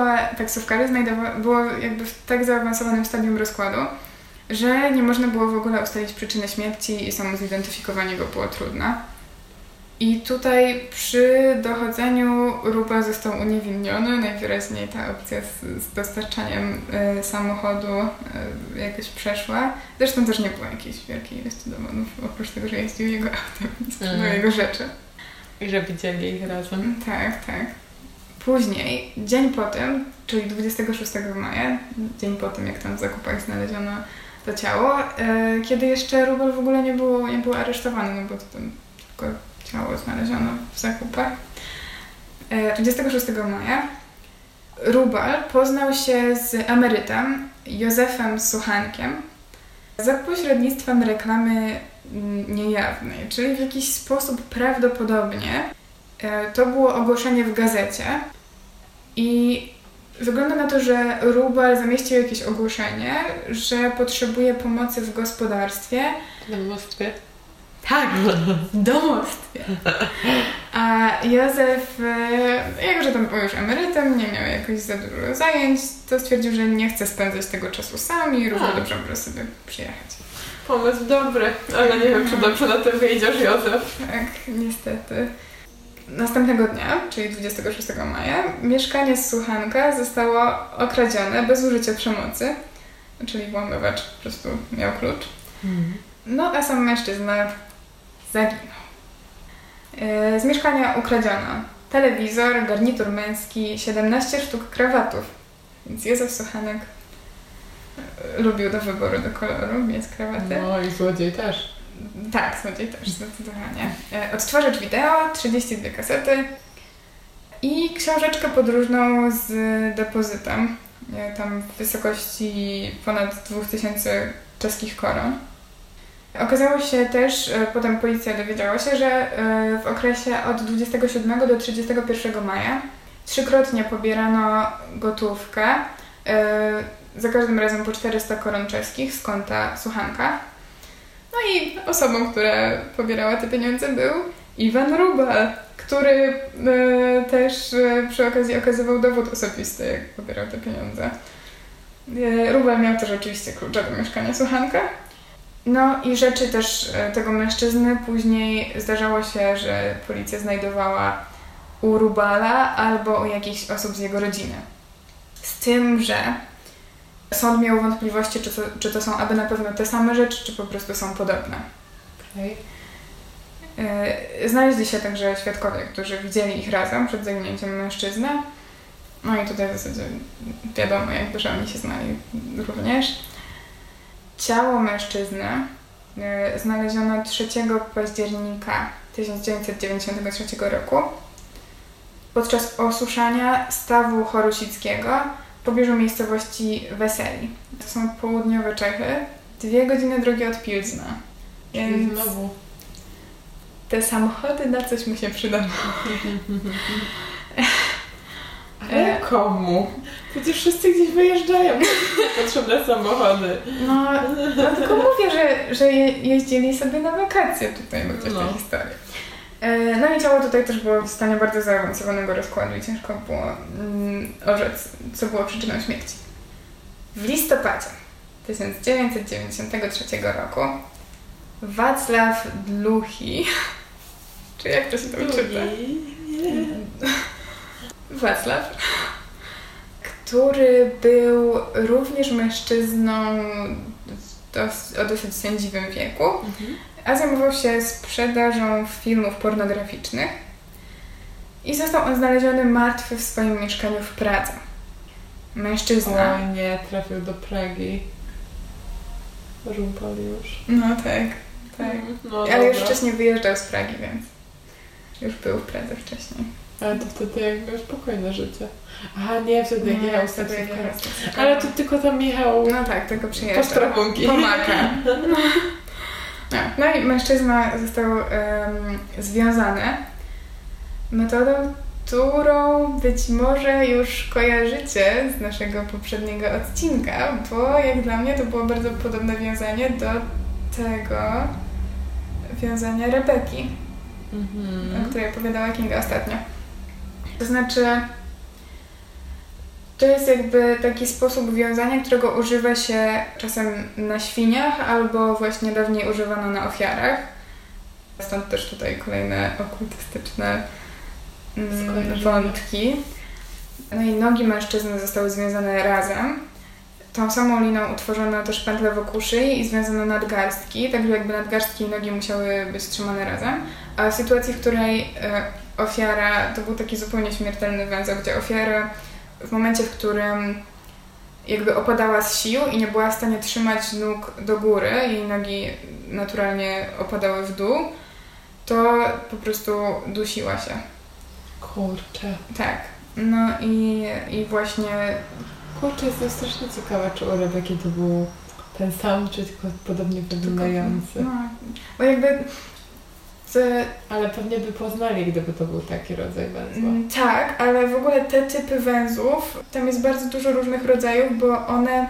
znajdowa- było jakby w tak zaawansowanym stadium rozkładu, że nie można było w ogóle ustalić przyczyny śmierci i samo zidentyfikowanie go było trudne. I tutaj przy dochodzeniu Ruba został uniewinniony, najwyraźniej ta opcja z, z dostarczaniem e, samochodu e, jakoś przeszła. Zresztą też nie było jakiejś wielkiej ilości dowodów, oprócz tego, że jeździł jego autem Mhm. jego rzeczy. I że widzieli ich razem. Tak, tak. Później, dzień po tym, czyli 26 maja, dzień po tym, jak tam w zakupach znaleziono to ciało, e, kiedy jeszcze Rubel w ogóle nie był, nie był aresztowany, no bo to tam tylko ciało znaleziono w zakupach. E, 26 maja Rubal poznał się z emerytem Józefem Suchankiem za pośrednictwem reklamy niejawnej, czyli w jakiś sposób prawdopodobnie E, To było ogłoszenie w gazecie i wygląda na to, że Rubal zamieścił jakieś ogłoszenie, że potrzebuje pomocy w gospodarstwie. W domostwie. Tak, w domostwie. A Józef, e, jako że tam był już emerytem, nie miał jakoś za dużo zajęć, to stwierdził, że nie chce spędzać tego czasu sam i równie A. dobrze może sobie przyjechać. Pomysł dobry, ale nie wiem, czy dobrze na tym wyjdziesz, Józef. Tak, niestety. Następnego dnia, czyli 26 maja, mieszkanie z Słuchanka zostało okradzione bez użycia przemocy, czyli włamywacz po prostu miał klucz. No a sam mężczyzna zaginął. E, Z mieszkania ukradziono telewizor, garnitur męski, 17 sztuk krawatów. Więc Józef Suchanek e, lubił do wyboru do koloru mieć krawaty. No i złodziej też. Tak, złodziej też, zdecydowanie. E, Odtwarzacz wideo, 32 kasety i książeczkę podróżną z depozytem, tam w wysokości ponad 2000 czeskich koron. Okazało się też, e, potem policja dowiedziała się, że e, w okresie od 27 do 31 maja trzykrotnie pobierano gotówkę, e, za każdym razem po 400 koron czeskich z konta Suchanka. No i osobą, która pobierała te pieniądze był Iwan Rubal, który też przy okazji okazywał dowód osobisty, jak pobierał te pieniądze. Rubal miał też oczywiście klucze do mieszkania Suchanka. No i rzeczy też e, tego mężczyzny później zdarzało się, że policja znajdowała u Rubala albo u jakichś osób z jego rodziny. Z tym, że sąd miał wątpliwości, czy to, czy to są aby na pewno te same rzeczy, czy po prostu są podobne. Okej. E, Znaleźli się także świadkowie, którzy widzieli ich razem przed zaginięciem mężczyzny. No i tutaj w zasadzie wiadomo, jakby, że oni się znali również. Ciało mężczyzny e, znaleziono 3 października 1993 roku podczas osuszania stawu chorusickiego w pobliżu miejscowości Weseli. To są południowe Czechy, dwie godziny drogi od Pilzna. Więc znowu. te samochody na coś mi się przydały. Ale komu? Przecież wszyscy gdzieś wyjeżdżają. Potrzebne samochody. No, no tylko mówię, że, że je, jeździli sobie na wakacje tutaj tej No. historii. E, No i ciało tutaj też było w stanie bardzo zaawansowanego rozkładu i ciężko było mm, orzec, co było przyczyną śmierci. W listopadzie 1993 roku Wacław Dluchi, czy jak to się tam czyta? Wacław, który był również mężczyzną dos- o dosyć sędziwym wieku, a zajmował się sprzedażą filmów pornograficznych i został on znaleziony martwy w swoim mieszkaniu w Pradze. Mężczyzna. O nie, trafił do Pragi. Rumpal już. No tak, tak. No, Ale już dobra. wcześniej wyjeżdżał z Pragi, więc już był w Pradze wcześniej. Ale to wtedy jak miał spokojne życie. A nie, wtedy jak taksówką. Ale to tylko tam jechał No tak, tylko przyjeżdżał. postrawunki. Pomaga. No, no i mężczyzna został em, związany metodą, którą być może już kojarzycie z naszego poprzedniego odcinka, bo jak dla mnie to było bardzo podobne wiązanie do tego wiązania Rebeki, o Mhm. której opowiadała Kinga ostatnio. To znaczy, to jest jakby taki sposób wiązania, którego używa się czasem na świniach, albo właśnie dawniej używano na ofiarach. Stąd też tutaj kolejne okultystyczne mm, wątki. No i nogi mężczyzny zostały związane razem. Tą samą liną utworzono też pętlę wokół szyi i związano nadgarstki, także jakby nadgarstki i nogi musiały być trzymane razem. A w sytuacji, w której e, ofiara, to był taki zupełnie śmiertelny węzeł, gdzie ofiara w momencie, w którym jakby opadała z sił i nie była w stanie trzymać nóg do góry, jej nogi naturalnie opadały w dół, to po prostu dusiła się. Kurczę. Tak. No i, i właśnie Kurczę, jestem strasznie ciekawa, czy u Rebeki to był ten sam, czy tylko podobnie wyglądający. No, bo jakby Ale pewnie by poznali, gdyby to był taki rodzaj węzła. Mm, Tak, ale w ogóle te typy węzłów, tam jest bardzo dużo różnych rodzajów, bo one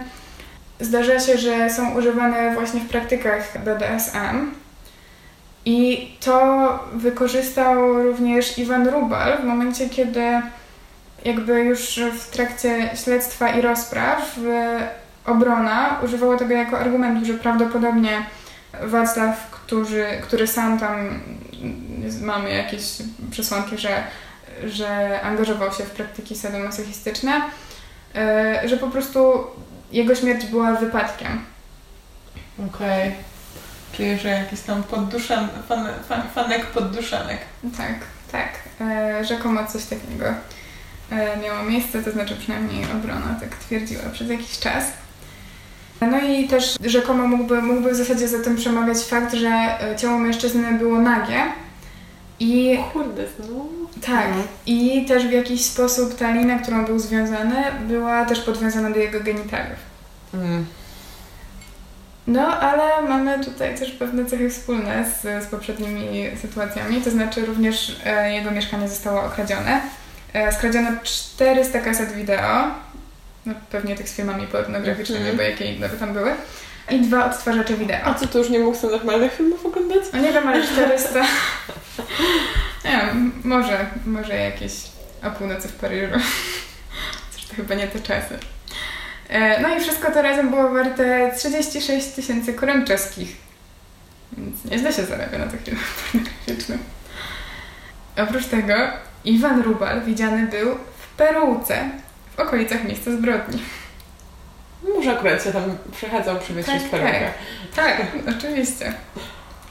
zdarza się, że są używane właśnie w praktykach BDSM. I to wykorzystał również Iwan Rubal w momencie, kiedy jakby już w trakcie śledztwa i rozpraw obrona używała tego jako argumentu, że prawdopodobnie Wacław, który, który sam tam mamy jakieś przesłanki, że, że angażował się w praktyki sadomasochistyczne, e, że po prostu jego śmierć była wypadkiem. Okej. Czyli, że jakiś tam podduszan, fan, fan, fanek podduszanek. Tak, tak. E, rzekomo coś takiego e, miało miejsce, to znaczy przynajmniej obrona tak twierdziła przez jakiś czas. No i też rzekomo mógłby, mógłby w zasadzie za tym przemawiać fakt, że e, ciało mężczyzny było nagie i Kurde, no. tak, Mhm. i też w jakiś sposób ta lina, którą był związany, była też podwiązana do jego genitaliów. Mm. No, ale mamy tutaj też pewne cechy wspólne z, z poprzednimi sytuacjami, to znaczy również e, jego mieszkanie zostało okradzione. E, skradziono 400 kaset wideo, no, pewnie tych z filmami pornograficznymi, Mhm. bo jakie inne by tam były, i dwa odtwarzacze wideo. A co, to już nie mógł sobie normalnych filmów oglądać? No nie wiem, ale 400... nie wiem, może, może jakieś o północy w Paryżu. Chociaż to chyba nie te czasy. E, No i wszystko to razem było warte 36 tysięcy koron czeskich. Więc nieźle się zarabia na tych filmach pornograficznych. Oprócz tego Iwan Rubal widziany był w Peruce, w okolicach miejsca zbrodni. Może akurat się tam przechadzał przy Tak, perukę. Tak, oczywiście.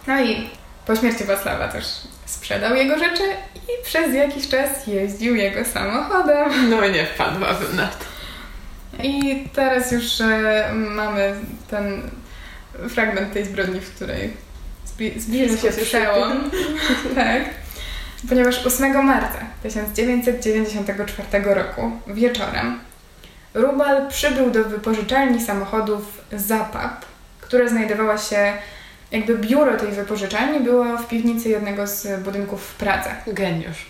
No i po śmierci Wacława też sprzedał jego rzeczy i przez jakiś czas jeździł jego samochodem. No i nie wpadłabym na to. I teraz już e, mamy ten fragment tej zbrodni, w której Wszystko się przełom. tak. Ponieważ 8 marca 1994 roku wieczorem Rubal przybył do wypożyczalni samochodów Zapap, która znajdowała się, jakby biuro tej wypożyczalni było w piwnicy jednego z budynków w Pradze. Geniusz.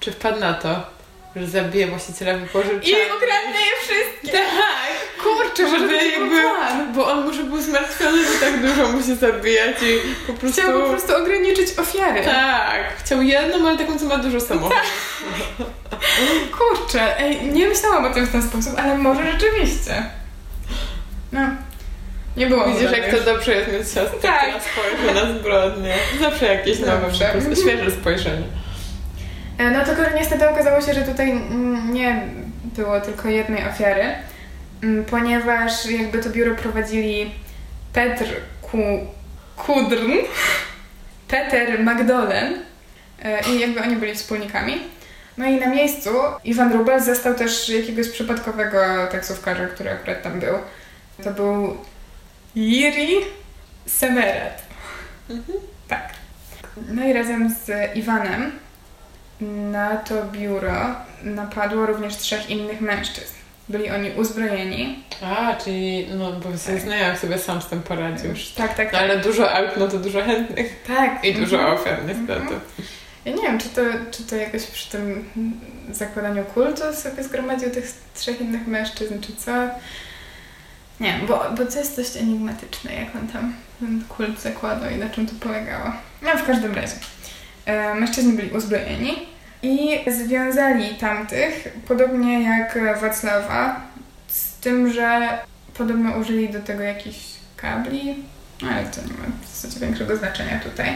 Czy wpadł na to, że zabije właściciela wypożyczalni? ukradnie je wszystkie! Tak! Kurczę, Żeby jakby, plan. bo on może był zmartwiony, że tak dużo musi zabijać i po prostu... Chciał po prostu ograniczyć ofiary. Tak, chciał jedną, ale taką, co ma dużo samochodów. Kurczę, ej, nie myślałam o tym w ten sposób, ale może rzeczywiście. No, nie było Widzisz, jak to dobrze jest mieć siostrę, Tak. która spojrzy na zbrodnię. Zawsze jakieś nowe, po prostu świeże spojrzenie. E, No tylko, że niestety okazało się, że tutaj mm, nie było tylko jednej ofiary, mm, ponieważ jakby to biuro prowadzili Petr Ku, Kudrn, Peter Magdolen e, i jakby oni byli wspólnikami. No i na miejscu Iwan Rubel zastał też jakiegoś przypadkowego taksówkarza, który akurat tam był. To był Jiri Semerat. Mhm. Tak. No i razem z Iwanem na to biuro napadło również trzech innych mężczyzn. Byli oni uzbrojeni. A, czyli no bo tak. znajomych sobie sam z tym poradził. Już. Tak, tak, no, tak. ale dużo aut, no to dużo chętnych. Tak. I dużo mhm. ofiar niestety. Mhm. Ja nie wiem, czy to, czy to jakoś przy tym zakładaniu kultu sobie zgromadził tych trzech innych mężczyzn, czy co. Nie, bo, bo to jest dość enigmatyczne, jak on tam ten kult zakładał i na czym to polegało. No w każdym razie. E, mężczyźni byli uzbrojeni i związali tamtych, podobnie jak Wacława, z tym, że podobno użyli do tego jakichś kabli, ale to nie ma w zasadzie większego znaczenia tutaj.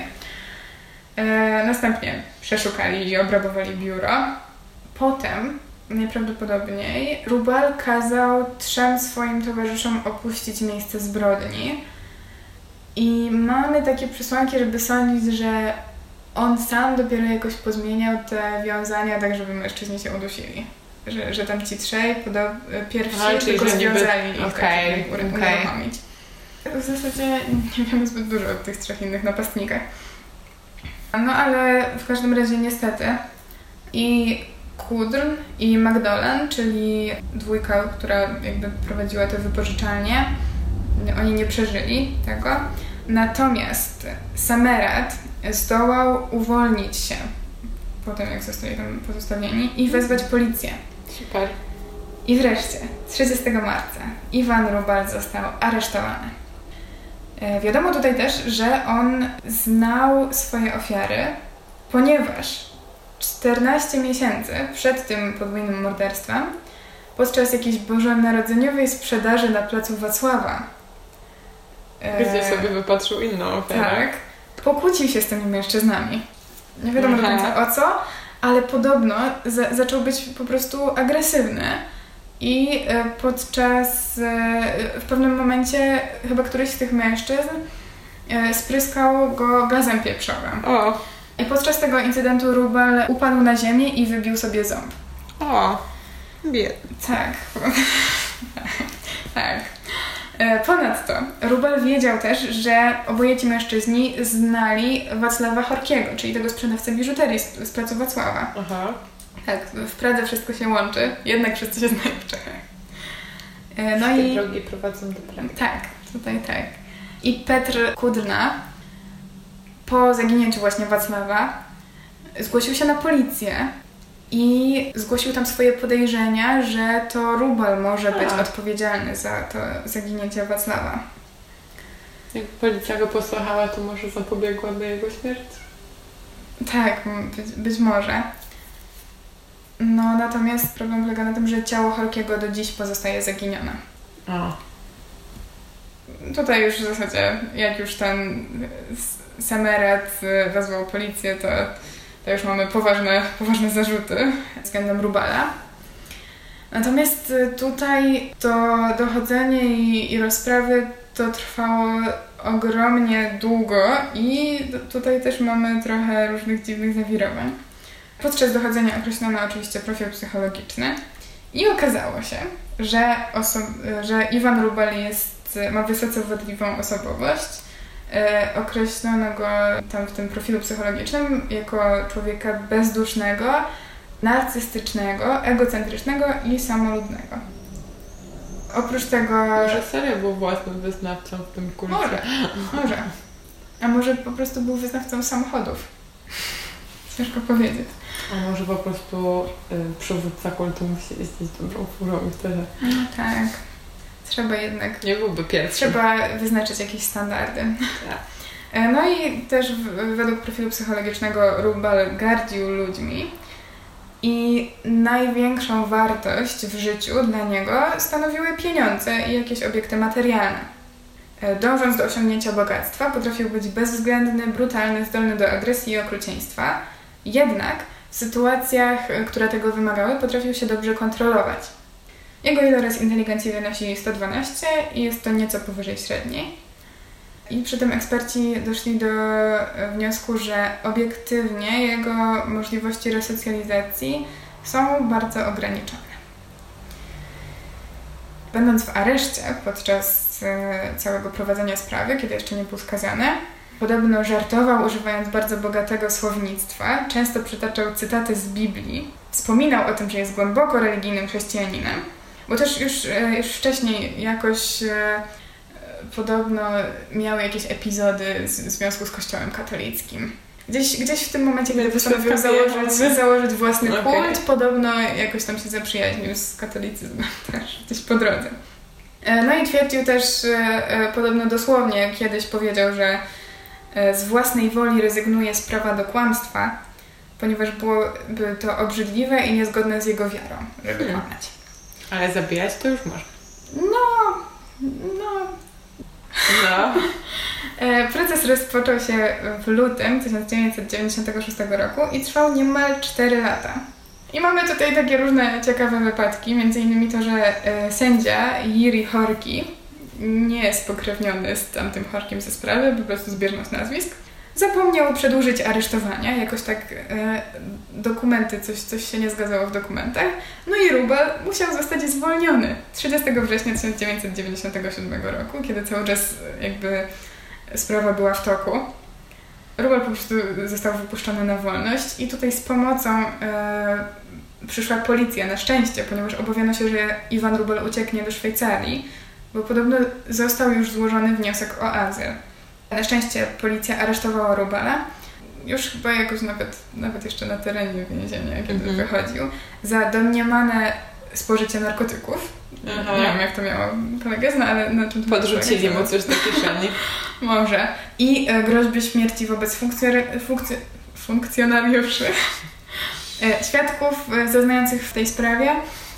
E, następnie przeszukali i obrabowali biuro. Potem, najprawdopodobniej, Rubal kazał trzem swoim towarzyszom opuścić miejsce zbrodni. I mamy takie przesłanki, żeby sądzić, że on sam dopiero jakoś pozmieniał te wiązania tak, żeby mężczyźni się udusili. Że, że tam ci trzej podo- pierwsi A, tylko związali niby... ich okay, tak, okay. W zasadzie nie wiemy zbyt dużo o tych trzech innych napastnikach. No ale w każdym razie niestety i Kudrn i Magdolen, czyli dwójka, która jakby prowadziła te wypożyczalnie, oni nie przeżyli tego. Natomiast Samerat zdołał uwolnić się po tym, jak zostali tam pozostawieni i wezwać policję. Super. I wreszcie, 30 marca, Iwan Rubal został aresztowany. E, wiadomo tutaj też, że on znał swoje ofiary, ponieważ 14 miesięcy przed tym podwójnym morderstwem, podczas jakiejś bożonarodzeniowej sprzedaży na placu Wacława, gdzie sobie wypatrzył inną ofiarę. Tak, pokłócił się z tymi mężczyznami. Nie wiadomo do końca o co, ale podobno za zaczął być po prostu agresywny. I e, podczas, e, w pewnym momencie chyba któryś z tych mężczyzn e, spryskał go gazem pieprzowym. O. I podczas tego incydentu Rubel upadł na ziemię i wybił sobie ząb. O, biedny. Tak. tak. Ponadto Rubel wiedział też, że oboje ci mężczyźni znali Wacława Horkiego, czyli tego sprzedawcę biżuterii z, z placu Wacława. Aha. Tak, w Pradze wszystko się łączy, jednak wszyscy się znają w Czechach. E, no i drogi prowadzą do Pragi. Tak, tutaj tak. I Petr Kudrna po zaginięciu właśnie Wacława zgłosił się na policję i zgłosił tam swoje podejrzenia, że to Rubal może być odpowiedzialny za to zaginięcie Wacława. Jak policja go posłuchała, to może zapobiegłaby jego śmierci? Tak, być, być może. No, natomiast problem polega na tym, że ciało Holkiego do dziś pozostaje zaginione. O. Tutaj już w zasadzie, jak już ten Samerat wezwał policję, to, to już mamy poważne, poważne zarzuty względem Rubala. Natomiast tutaj to dochodzenie i, i rozprawy to trwało ogromnie długo i tutaj też mamy trochę różnych dziwnych zawirowań. Podczas dochodzenia określono oczywiście profil psychologiczny i okazało się, że, że Iwan Rubel jest, ma wysoce wadliwą osobowość. E, określono go tam w tym profilu psychologicznym jako człowieka bezdusznego, narcystycznego, egocentrycznego i samoludnego. Oprócz tego... Może serio był własnym wyznawcą w tym kulcie. Może, może. A może po prostu był wyznawcą samochodów. Ciężko powiedzieć. A może po prostu y, przywódca kultu musi jeździć dobrą furą i wtedy... No tak. Trzeba jednak... Nie byłby pierwszy. Trzeba wyznaczyć jakieś standardy. Tak. E, no i też według profilu psychologicznego Rubal gardził ludźmi i największą wartość w życiu dla niego stanowiły pieniądze i jakieś obiekty materialne. E, dążąc do osiągnięcia bogactwa, potrafił być bezwzględny, brutalny, zdolny do agresji i okrucieństwa. Jednak w sytuacjach, e, które tego wymagały, potrafił się dobrze kontrolować. Jego iloraz inteligencji wynosi 112 i jest to nieco powyżej średniej. I przy tym eksperci doszli do e, wniosku, że obiektywnie jego możliwości resocjalizacji są bardzo ograniczone. Będąc w areszcie podczas e, całego prowadzenia sprawy, kiedy jeszcze nie był skazany, podobno żartował, używając bardzo bogatego słownictwa, często przytaczał cytaty z Biblii, wspominał o tym, że jest głęboko religijnym chrześcijaninem, bo też już, e, już wcześniej jakoś podobno miały jakieś epizody w związku z Kościołem katolickim. Gdzieś, gdzieś w tym momencie, kiedy postanowił założyć, założyć własny okay. kult, podobno jakoś tam się zaprzyjaźnił z katolicyzmem też, gdzieś po drodze. E, no i twierdził też, e, podobno dosłownie kiedyś powiedział, że e, z własnej woli rezygnuje z prawa do kłamstwa, ponieważ byłoby to obrzydliwe i niezgodne z jego wiarą, żeby hmm. kłamać. Ale zabijać to już może. No, no, no. E, proces rozpoczął się w lutym 1996 roku i trwał niemal 4 lata. I mamy tutaj takie różne ciekawe wypadki, między innymi to, że e, sędzia Jiri Horki nie jest pokrewniony z tamtym Horkiem ze sprawy, po prostu zbieżność nazwisk, zapomniał przedłużyć aresztowania, jakoś tak e, dokumenty, coś, coś się nie zgadzało w dokumentach. No i Rubel musiał zostać zwolniony 30 września 1997 roku, kiedy cały czas jakby sprawa była w toku. Rubel po prostu został wypuszczony na wolność i tutaj z pomocą e, przyszła policja, na szczęście, ponieważ obawiano się, że Iwan Rubel ucieknie do Szwajcarii, bo podobno został już złożony wniosek o azyl. Na szczęście policja aresztowała Rubala, już chyba jakoś nawet, nawet jeszcze na terenie więzienia, kiedy mm -hmm. wychodził, za domniemane spożycie narkotyków. Aha. Nie wiem, jak to miało polegać, no ale na czym to Podrzucili mu coś do kieszeni. Może. I e, groźby śmierci wobec funkcjo funkcjonariuszy, e, świadków e, zeznających w tej sprawie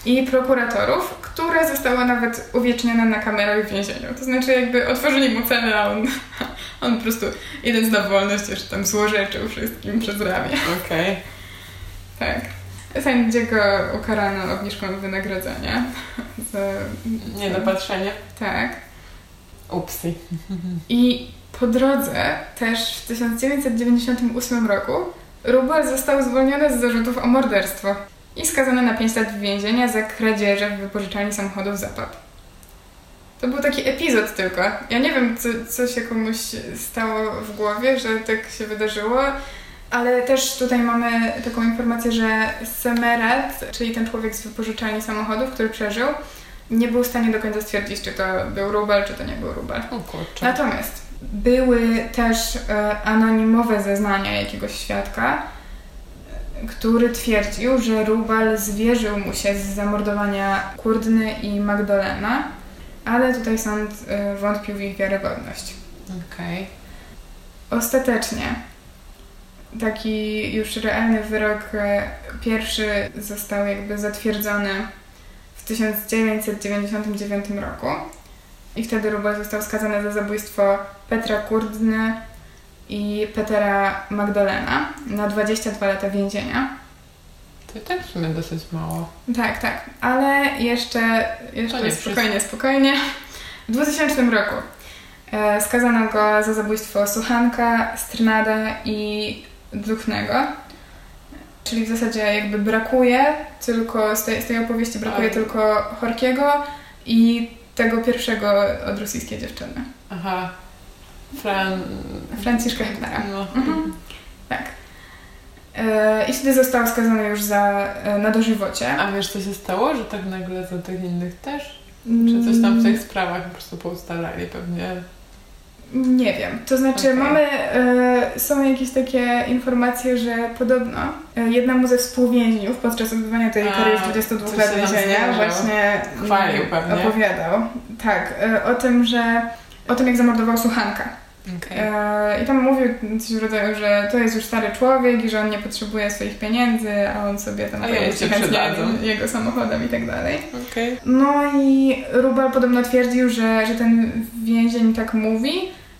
i prokuratorów, które zostały nawet uwiecznione na kamerach w więzieniu. To znaczy jakby otworzyli mu cenę, a on, on po prostu idąc na wolność jeszcze tam złorzeczył wszystkim przez ramię. Okej. Okay. Tak. Sędziego ukarano obniżką wynagrodzenia. Za... Niedopatrzenie? Tak. Upsi. I po drodze też w 1998 roku Rubel został zwolniony z zarzutów o morderstwo i skazany na 5 lat więzienia za kradzieże w wypożyczalni samochodów Zapad. To był taki epizod tylko. Ja nie wiem, co, co się komuś stało w głowie, że tak się wydarzyło, ale też tutaj mamy taką informację, że Semerat, czyli ten człowiek z wypożyczalni samochodów, który przeżył, nie był w stanie do końca stwierdzić, czy to był rubel, czy to nie był rubel. Natomiast były też e, anonimowe zeznania jakiegoś świadka, który twierdził, że Rubal zwierzył mu się z zamordowania Kurdny i Magdalena, ale tutaj sąd y, wątpił w ich wiarygodność. Okej. Okay. Ostatecznie taki już realny wyrok y, pierwszy został jakby zatwierdzony w 1999 roku i wtedy Rubal został skazany za zabójstwo Petra Kurdny i Petera Magdalena na 22 lata więzienia. To tak w sumie dosyć mało. Tak, tak. Ale jeszcze, jeszcze spokojnie, spokojnie. W 2000 roku e, skazano go za zabójstwo Suchanka, Strnada i Duchnego. Czyli w zasadzie jakby brakuje tylko, z tej, z tej opowieści brakuje tak. tylko Horkiego i tego pierwszego od rosyjskiej dziewczyny. Aha, Fran... Franciszka Hepnera. No. Mhm. Tak. E, I wtedy został skazany już za e, na dożywocie. A wiesz, co się stało, że tak nagle za tych innych też? Czy coś tam w tych sprawach po prostu poustalali pewnie? Nie wiem. To znaczy okay. mamy, e, są jakieś takie informacje, że podobno jednemu ze współwięźniów podczas odbywania tej kary już 22 lat więzienia właśnie Chwalił pewnie. opowiadał. Tak, o tym, że o tym jak zamordował Suchanka. Okay. E, I tam mówił coś w rodzaju, że to jest już stary człowiek i że on nie potrzebuje swoich pieniędzy, a on sobie tam się chętnie jego samochodem i tak dalej. Okay. No i Rubel podobno twierdził, że, że ten więzień tak mówi,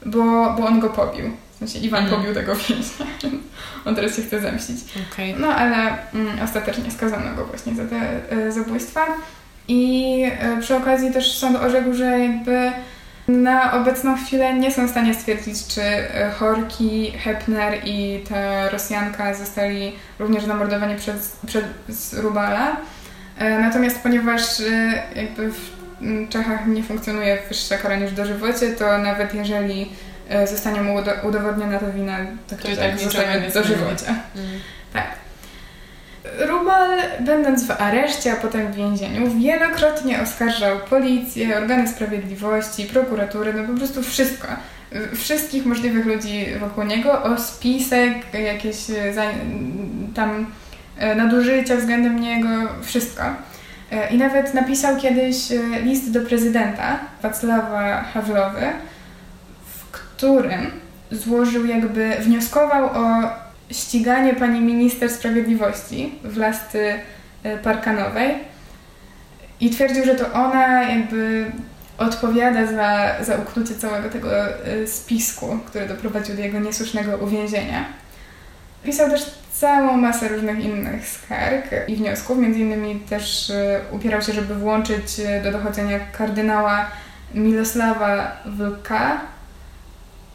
bo, bo on go pobił. W sensie Iwan Mhm. pobił tego więźnia. On teraz się chce zemścić. Okej. No ale mm, ostatecznie skazano go właśnie za te e, zabójstwa. I e, przy okazji też sąd orzekł, że jakby na obecną chwilę nie są w stanie stwierdzić, czy e, Horki, Hepner i ta Rosjanka zostali również zamordowani przez, przez Rubala. E, Natomiast ponieważ e, jakby w Czechach nie funkcjonuje wyższa kara niż dożywocie, to nawet jeżeli zostanie mu udo- udowodniona ta wina, to, To tak niczego zostanie nie dożywocie. Mm. Rubal, będąc w areszcie, a potem w więzieniu, wielokrotnie oskarżał policję, organy sprawiedliwości, prokuratury, no po prostu wszystko. Wszystkich możliwych ludzi wokół niego o spisek, jakieś e, tam e, nadużycia względem niego, wszystko. E, I nawet napisał kiedyś list do prezydenta Wacława Hawlowy, w którym złożył jakby, wnioskował o ściganie pani minister sprawiedliwości Wlasty e, Parkanowej i twierdził, że to ona jakby odpowiada za, za uknucie całego tego e, spisku, który doprowadził do jego niesłusznego uwięzienia. Pisał też całą masę różnych innych skarg i wniosków, między innymi też e, upierał się, żeby włączyć do dochodzenia kardynała Milosława Wlka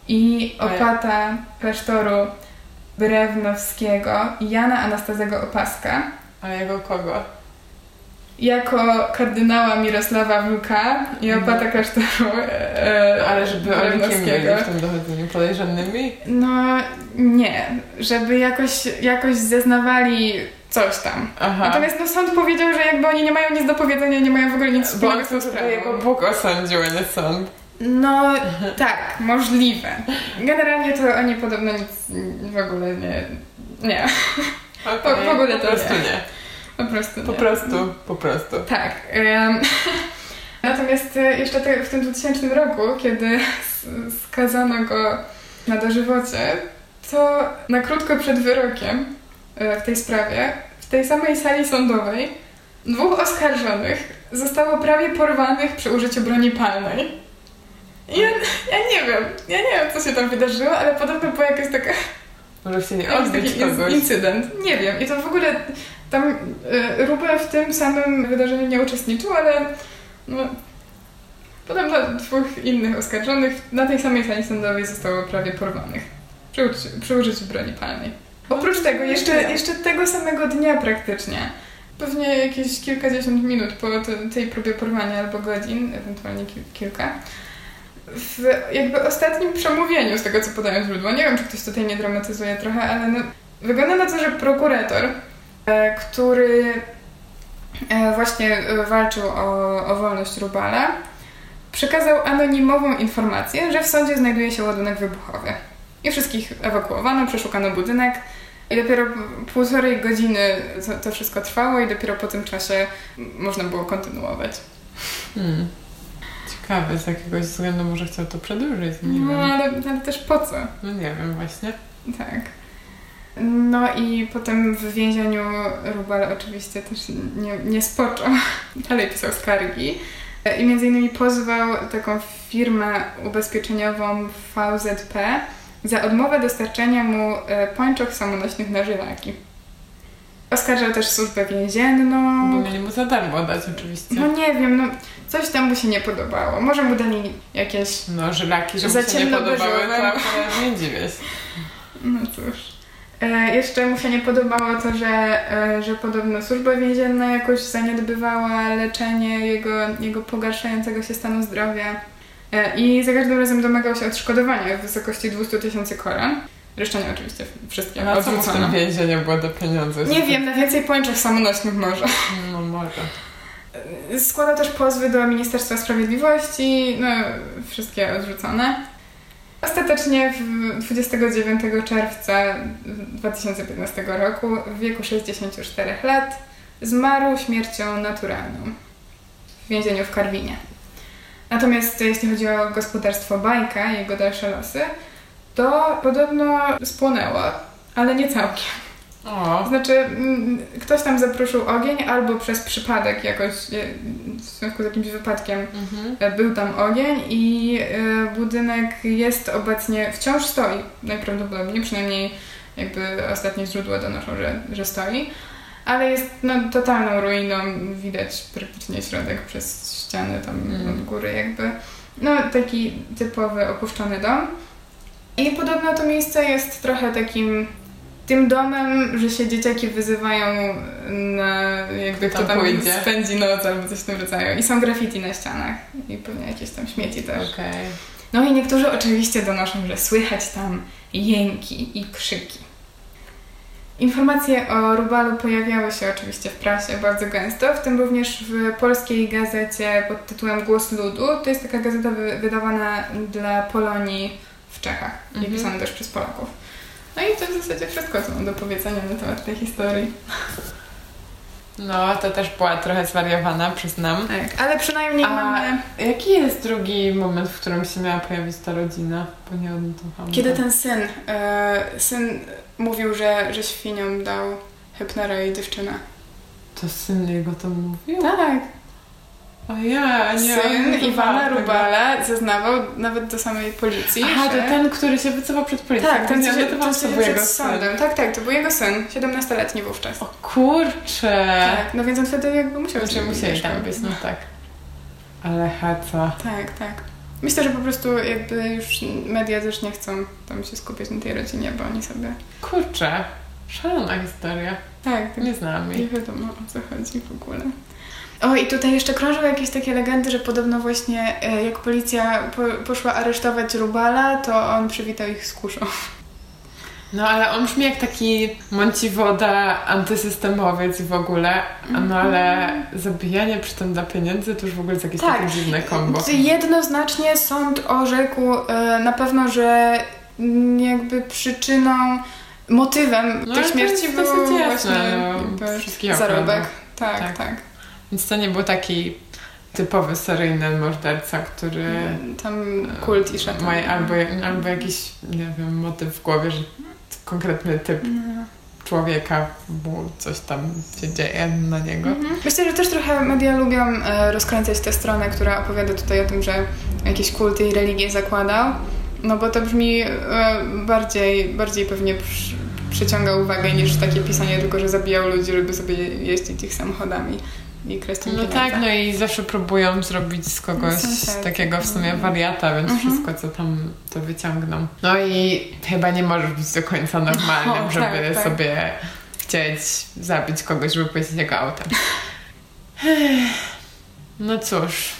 i opata klasztoru Brewnowskiego i Jana Anastazego Opaska Ale jego kogo? jako kardynała Mirosława Wlka i Mhm. opata klasztoru e, Ale żeby Brewnowskiego. w tym dochodzeniu podejrzanymi? No nie, żeby jakoś, jakoś zeznawali coś tam. Aha. Natomiast no, sąd powiedział, że jakby oni nie mają nic do powiedzenia, nie mają w ogóle nic wspólnego z tą sprawą. jako Bóg osądził, a nie sąd. No tak, możliwe. Generalnie to oni podobno nic w ogóle nie... Nie, Okej, w ogóle po to prostu nie. nie. po prostu nie. Po prostu, po prostu. Tak. em, Natomiast e, jeszcze te, w tym 2000 roku, kiedy skazano go na dożywocie, to na krótko przed wyrokiem e, w tej sprawie, w tej samej sali sądowej, dwóch oskarżonych zostało prawie porwanych przy użyciu broni palnej. I ja, ja nie wiem, ja nie wiem, co się tam wydarzyło, ale podobno była jakaś taka Może chcieli Jakiś odbić taki kogoś. incydent. Nie wiem. I to w ogóle tam y, Rubel w tym samym wydarzeniu nie uczestniczył, ale no, podobno dwóch innych oskarżonych na tej samej sali sądowej zostało prawie porwanych przy, przy użyciu broni palnej. Oprócz tego, jeszcze, jeszcze tego samego dnia praktycznie, pewnie jakieś kilkadziesiąt minut po te, tej próbie porwania albo godzin, ewentualnie kil, kilka, w jakby ostatnim przemówieniu, z tego co podają źródła, nie wiem, czy ktoś tutaj nie dramatyzuje trochę, ale no, wygląda na to, że prokurator, e, który e, właśnie e, walczył o, o wolność Rubala, przekazał anonimową informację, że w sądzie znajduje się ładunek wybuchowy. I wszystkich ewakuowano, przeszukano budynek. I dopiero półtorej godziny to, to wszystko trwało i dopiero po tym czasie można było kontynuować. Hmm. Ciekawe, z jakiegoś względu może chciał to przedłużyć, nie No ale, ale też po co? No nie wiem właśnie. Tak. No i potem w więzieniu Rubal oczywiście też nie, nie spoczął. Dalej pisał skargi. I między innymi pozwał taką firmę ubezpieczeniową VZP za odmowę dostarczenia mu e, pończoch samonośnych na żylaki. Oskarżał też służbę więzienną. Bo mieli mu za darmo dać oczywiście. No nie wiem, no coś tam mu się nie podobało. Może mu dali jakieś No, żylaki, żeby Za się nie podobały, to nie dziwię się. No cóż. E, jeszcze mu się nie podobało to, że, e, że podobno służba więzienna jakoś zaniedbywała leczenie jego, jego pogarszającego się stanu zdrowia. E, I za każdym razem domagał się odszkodowania w wysokości 200 tysięcy koron. Reszczenie oczywiście wszystkie A co mu w odrzucono. tym więzieniu było do pieniędzy? Nie wiem, na więcej pończych samonośnych może. No może. Składał też pozwy do Ministerstwa Sprawiedliwości, no wszystkie odrzucone. Ostatecznie w 29 czerwca 2015 roku w wieku 64 lat zmarł śmiercią naturalną w więzieniu w Karwinie. Natomiast jeśli chodzi o gospodarstwo Bajka i jego dalsze losy, to podobno spłonęło, ale nie całkiem. O. Znaczy, mm, ktoś tam zaprosił ogień albo przez przypadek jakoś, e, w związku z jakimś wypadkiem Mhm. e, był tam ogień i e, budynek jest obecnie, wciąż stoi najprawdopodobniej, przynajmniej jakby ostatnie źródła donoszą, że, że stoi, ale jest no, totalną ruiną, widać praktycznie środek przez ściany tam Mm. od góry jakby. No taki typowy opuszczony dom. I podobno to miejsce jest trochę takim tym domem, że się dzieciaki wyzywają na jakby Kto tam pójdzie. spędzi noc albo coś w tym rodzaju. I są graffiti na ścianach i pewnie jakieś tam śmieci też. Okej. No i niektórzy oczywiście donoszą, że słychać tam jęki i krzyki. Informacje o Rubalu pojawiały się oczywiście w prasie bardzo gęsto, w tym również w polskiej gazecie pod tytułem Głos Ludu. To jest taka gazeta wy- wydawana dla Polonii w Czechach i pisana też przez Polaków. No i to w zasadzie wszystko, co mam do powiedzenia na temat tej historii. No, to też była trochę zwariowana, przyznam. Tak, ale przynajmniej A mamy... jaki jest drugi moment, w którym się miała pojawić ta rodzina? Bo nie odnotowałam. Kiedy ten syn, e, syn mówił, że, że świniom dał hypnerę i dziewczynę. To syn jego to mówił? Tak, O ja, nie syn Iwana. Rubala zeznawał nawet do samej policji, Aha, że... to ten, który się wycofał przed policją. Tak, ten, nie co się, się jego przed sądem. Tak, tak, to był jego syn, 17-letni wówczas. O kurczę! Tak, no więc on wtedy jakby musiał Znaczy musieli tam być, no tak. Ale heca. Tak, tak. Myślę, że po prostu jakby już media też nie chcą tam się skupiać na tej rodzinie, bo oni sobie... Kurczę, szalona historia. Tak, tak Nie znam Nie jej. wiadomo o co chodzi w ogóle. O, i tutaj jeszcze krążą jakieś takie legendy, że podobno właśnie e, jak policja po, poszła aresztować Rubala, to on przywitał ich z kuszą. No ale on brzmi jak taki Monciwoda, antysystemowiec i w ogóle, no ale zabijanie przy tym dla pieniędzy to już w ogóle jest jakieś Tak. takie dziwne kombo. Jednoznacznie sąd orzekł e, na pewno, że jakby przyczyną, motywem No, tej śmierci był właśnie no, zarobek. Tak, Tak. tak. Więc to nie był taki typowy seryjny morderca, który Tam kult i szatan. ma albo, albo jakiś, nie wiem, motyw w głowie, że konkretny typ No. człowieka, mu coś tam się dzieje na niego. Mhm. Myślę, że też trochę media lubią e, rozkręcać tę stronę, która opowiada tutaj o tym, że jakieś kulty i religie zakładał. No bo to brzmi e, bardziej, bardziej pewnie przy, przyciąga uwagę niż takie pisanie tylko, że zabijał ludzi, żeby sobie jeździć ich samochodami i No tak, no i zawsze próbują zrobić z kogoś No tak. takiego w sumie wariata, więc Mhm. wszystko co tam to wyciągną. No i chyba nie możesz być do końca normalnym, No, żeby tak, tak. sobie chcieć zabić kogoś, żeby pojeździć jego autem. No cóż.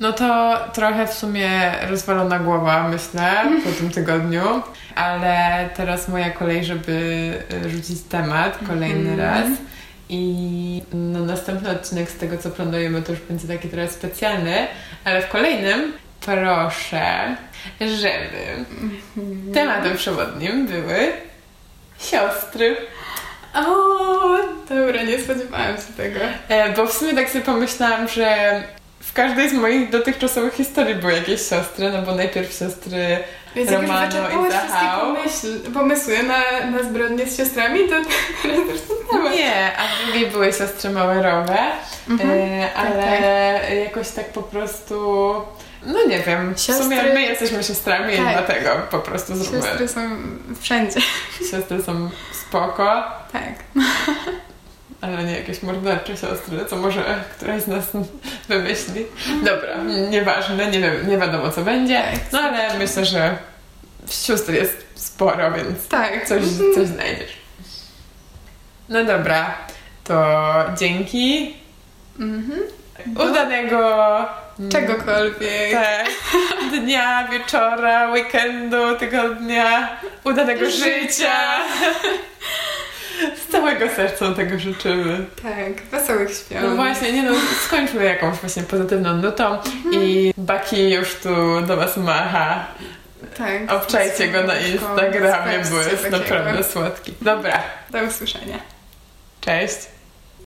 No to trochę w sumie rozwalona głowa, myślę, po tym tygodniu, ale teraz moja kolej, żeby rzucić temat kolejny Mhm. raz. I no, następny odcinek z tego, co planujemy, to już będzie taki trochę specjalny, ale w kolejnym proszę, żeby tematem przewodnim były siostry. O, dobra, nie spodziewałam się tego. E, bo w sumie tak sobie pomyślałam, że w każdej z moich dotychczasowych historii były jakieś siostry, no bo najpierw siostry Więc jak już Romano i wyczerpałaś wszystkie pomysł, pomysły na, na zbrodnie z siostrami, to teraz już temat. Nie, a w drugiej były siostry Mauerowe, Mhm. e, ale jakoś tak po prostu... No nie wiem, w Siostry- sumie my jesteśmy siostrami i Tak. dlatego po prostu zróbmy. Siostry są wszędzie. Siostry są spoko, Tak. ale nie jakieś mordercze siostry, co może któraś z nas wymyśli. Dobra, nieważne, nie, wiem, nie wiadomo co będzie, no ale myślę, że sióstr jest sporo, więc Tak. coś, coś znajdziesz. No dobra, to dzięki. Mhm. Udanego Czegokolwiek. tak, dnia, wieczora, weekendu, tygodnia, udanego Życia. życia. Z całego serca tego życzymy. Tak, wesołych świąt. No właśnie, nie no, skończmy jakąś właśnie pozytywną nutą i Baki już tu do was macha. Tak. Obczajcie go na Instagramie, bo jest naprawdę słodki. Dobra, Do usłyszenia. cześć.